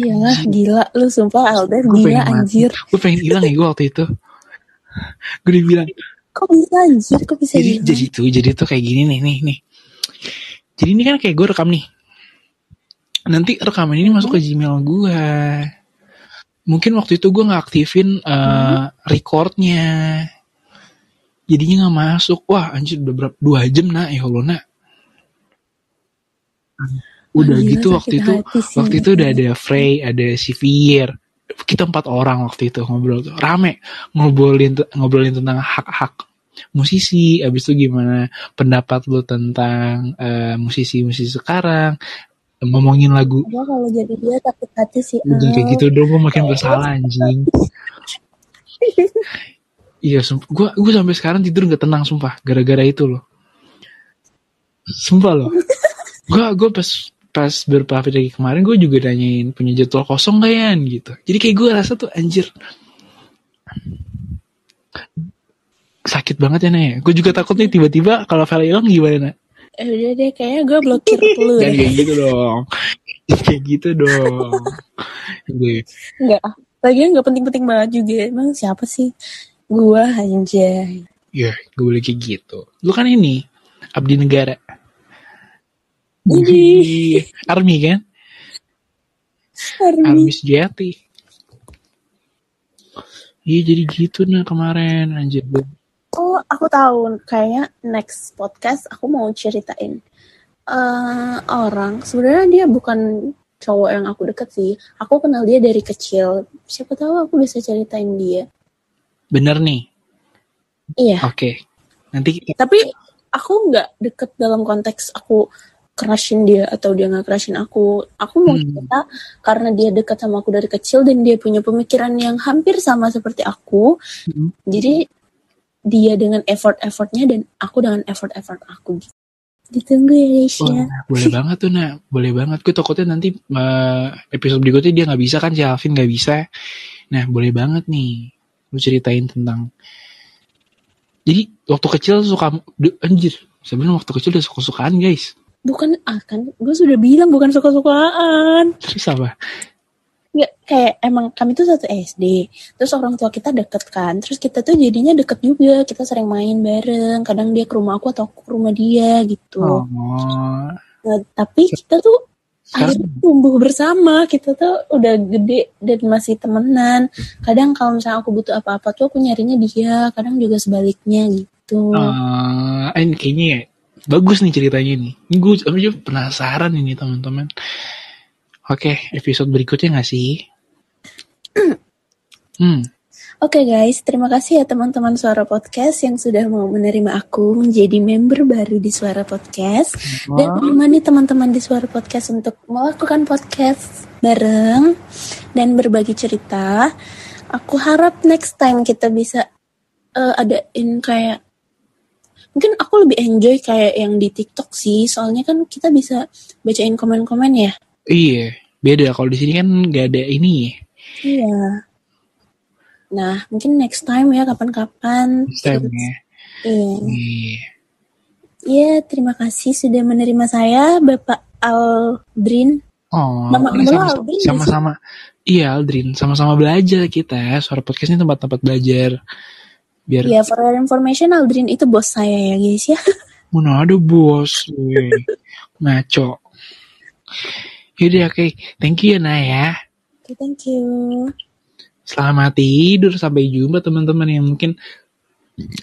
Iyalah gila. Lu sumpah Alden gue gila anjir. Gue pengen hilang ya gue waktu itu. Gue udah bilang kok bisa anjir? Kok bisa jadi hilang? jadi tuh jadi tuh kayak gini nih nih nih. Jadi ini kan kayak gue rekam nih nanti rekaman ini masuk ke Gmail gue mungkin waktu itu gue nggak aktifin eh, recordnya. Jadinya nggak masuk. Wah anjir udah berapa dua jam nak. Ya Allah nak. Udah Gila, gitu waktu itu sih. waktu itu udah ada Frey ada si Fier kita empat orang waktu itu ngobrol tuh. Rame. Ngobrolin ngobrolin tentang hak-hak musisi. Abis itu gimana pendapat lu tentang eh, musisi-musisi sekarang ngomongin lagu Gua kalau jadi dia sakit hati sih. Udah kayak gitu dong gue makin bersalah anjing. Iya gue gue sampai sekarang tidur nggak tenang sumpah. Gara-gara itu loh. Sumpah loh. Gue gue pas pas berpapit lagi kemarin gue juga nanyain punya jadwal kosong gak ya gitu. Jadi kayak gue rasa tuh anjir. Sakit banget ya Nek gue juga takut nih tiba-tiba kalau file hilang gimana? Eh udah deh kayaknya gue blokir lu deh. kayak gitu dong kayak gitu dong Gue Enggak. Lagian nggak penting-penting banget juga. Emang siapa sih? Gua anjay. Ya, gue boleh kayak gitu. Lu kan ini, abdi negara. Ini. Wih, Army kan? Army. Army sejati. Iya jadi gitu nah kemarin anjir gue. Oh, aku tahu. Kayaknya next podcast aku mau ceritain eh orang. Sebenarnya dia bukan cowok yang aku deket sih. Aku kenal dia dari kecil. Siapa tahu aku bisa ceritain dia. Bener nih. Iya. Oke. Nanti kita Tapi aku nggak deket dalam konteks aku crushin dia atau dia nggak crushin aku. Aku mau Hmm. cerita karena dia dekat sama aku dari kecil dan dia punya pemikiran yang hampir sama seperti aku. Hmm. Jadi dia dengan effort-effortnya dan aku dengan effort-effort aku gitu. Ditunggu ya guys Wah, ya. boleh banget tuh nak, boleh banget. Gue takutnya nanti eh, episode berikutnya dia nggak bisa kan, si Alvin nggak bisa. Nah, boleh banget nih, lu ceritain tentang. Jadi waktu kecil suka, anjir, sebenarnya waktu kecil udah suka-sukaan guys. Bukan akan, gue sudah bilang bukan suka-sukaan. Terus apa? Nggak, kayak emang kami tuh satu SD. Terus orang tua kita deket kan. Terus kita tuh jadinya deket juga. Kita sering main bareng. Kadang dia ke rumah aku atau aku ke rumah dia gitu. Oh, Nah, tapi kita tuh akhirnya tumbuh bersama. Kita tuh udah gede dan masih temenan. Kadang kalau misalnya aku butuh apa-apa tuh aku nyarinya dia. Kadang juga sebaliknya gitu. ini kayaknya ya, bagus nih ceritanya nih. Ini gue penasaran ini teman-teman. Oke, episode berikutnya nggak sih? hmm, Oke guys, terima kasih ya teman-teman Suara Podcast yang sudah mau menerima aku menjadi member baru di Suara Podcast. Dan menemani teman-teman di Suara Podcast untuk melakukan podcast bareng dan berbagi cerita. Aku harap next time kita bisa eh, adain kayak mungkin aku lebih enjoy kayak yang di TikTok sih, soalnya kan kita bisa bacain komen-komen ya. Iya, beda. Kalau di sini kan nggak ada ini. Iya. Nah, mungkin next time ya kapan-kapan. Next time ya. Iya. Iya. Iya, terima kasih sudah menerima saya, Bapak Aldrin. Oh, sama-sama. Iya, Aldrin, sama-sama belajar kita. Suara podcast ini tempat-tempat belajar. Biar Ya, for your information, Aldrin itu bos saya ya, guys ya. mana ada bos. Ngaco. Yaudah, oke. Thank you ya, Naya. Oke, thank you. Selamat tidur. Sampai jumpa teman-teman yang mungkin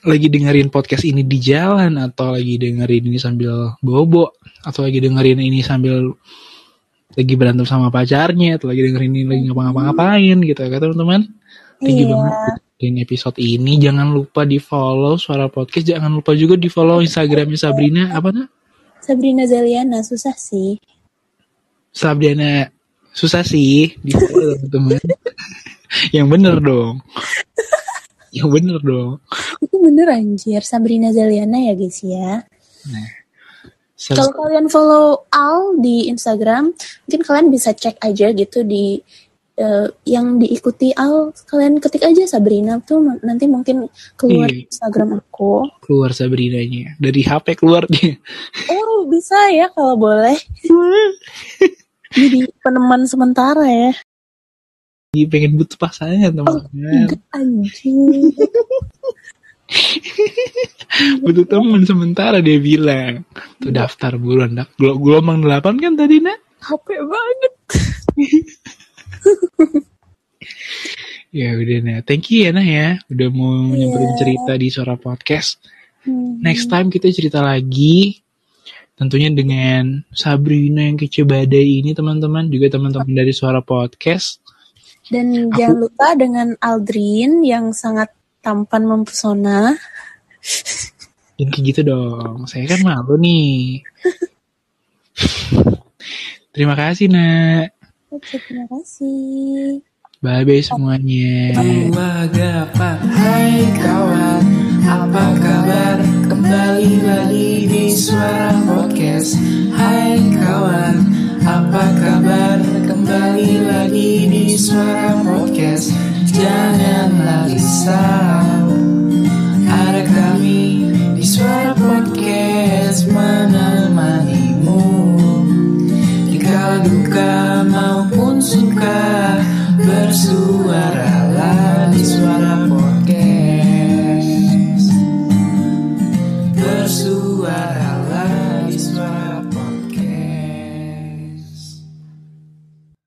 lagi dengerin podcast ini di jalan atau lagi dengerin ini sambil bobo atau lagi dengerin ini sambil lagi berantem sama pacarnya atau lagi dengerin ini lagi ngapa-ngapain gitu ya teman-teman. Thank you Iya. banget dengerin episode ini. Jangan lupa di follow suara podcast. Jangan lupa juga di follow Instagramnya Sabrina apa tuh? Sabrina Zaliana, susah sih. Sabrina susah sih di follow teman-teman. Yang bener dong. Yang bener dong. Itu bener anjir, Sabrina Zaliana ya, guys ya. Sab- Kalau kalian follow Al di Instagram, mungkin kalian bisa cek aja gitu di eh, yang diikuti Al, kalian ketik aja Sabrina tuh nanti mungkin keluar Iya. Instagram aku. keluar Sabrinanya dari HP keluar dia Oh, bisa ya kalau boleh. Jadi peneman sementara ya. Dia pengen butuh pasangan teman-teman Enggak anjing. butuh teman sementara dia bilang tuh daftar buruan dak Gel- gelombang delapan kan tadi nak HP banget. ya udah nah thank you ya nah ya udah mau nyamperin cerita di suara podcast Hmm. next time kita cerita lagi tentunya dengan Sabrina yang kece badai ini teman-teman juga teman-teman dari suara podcast Dan jangan lupa dengan Aldrin yang sangat tampan mempesona. Jangan kayak gitu dong. Saya kan malu nih. Terima kasih, Nak. Oke, terima kasih. Bye-bye semuanya. Wagapa Hai kawan Apa kabar? Kembali lagi di Suara Podcast. Hai kawan Apa kabar? Kembali lagi di Suara Podcast. Janganlah risau Ada kami di Suara Podcast Menemanimu duka maupun suka bersuara di suara podcast. Bersuara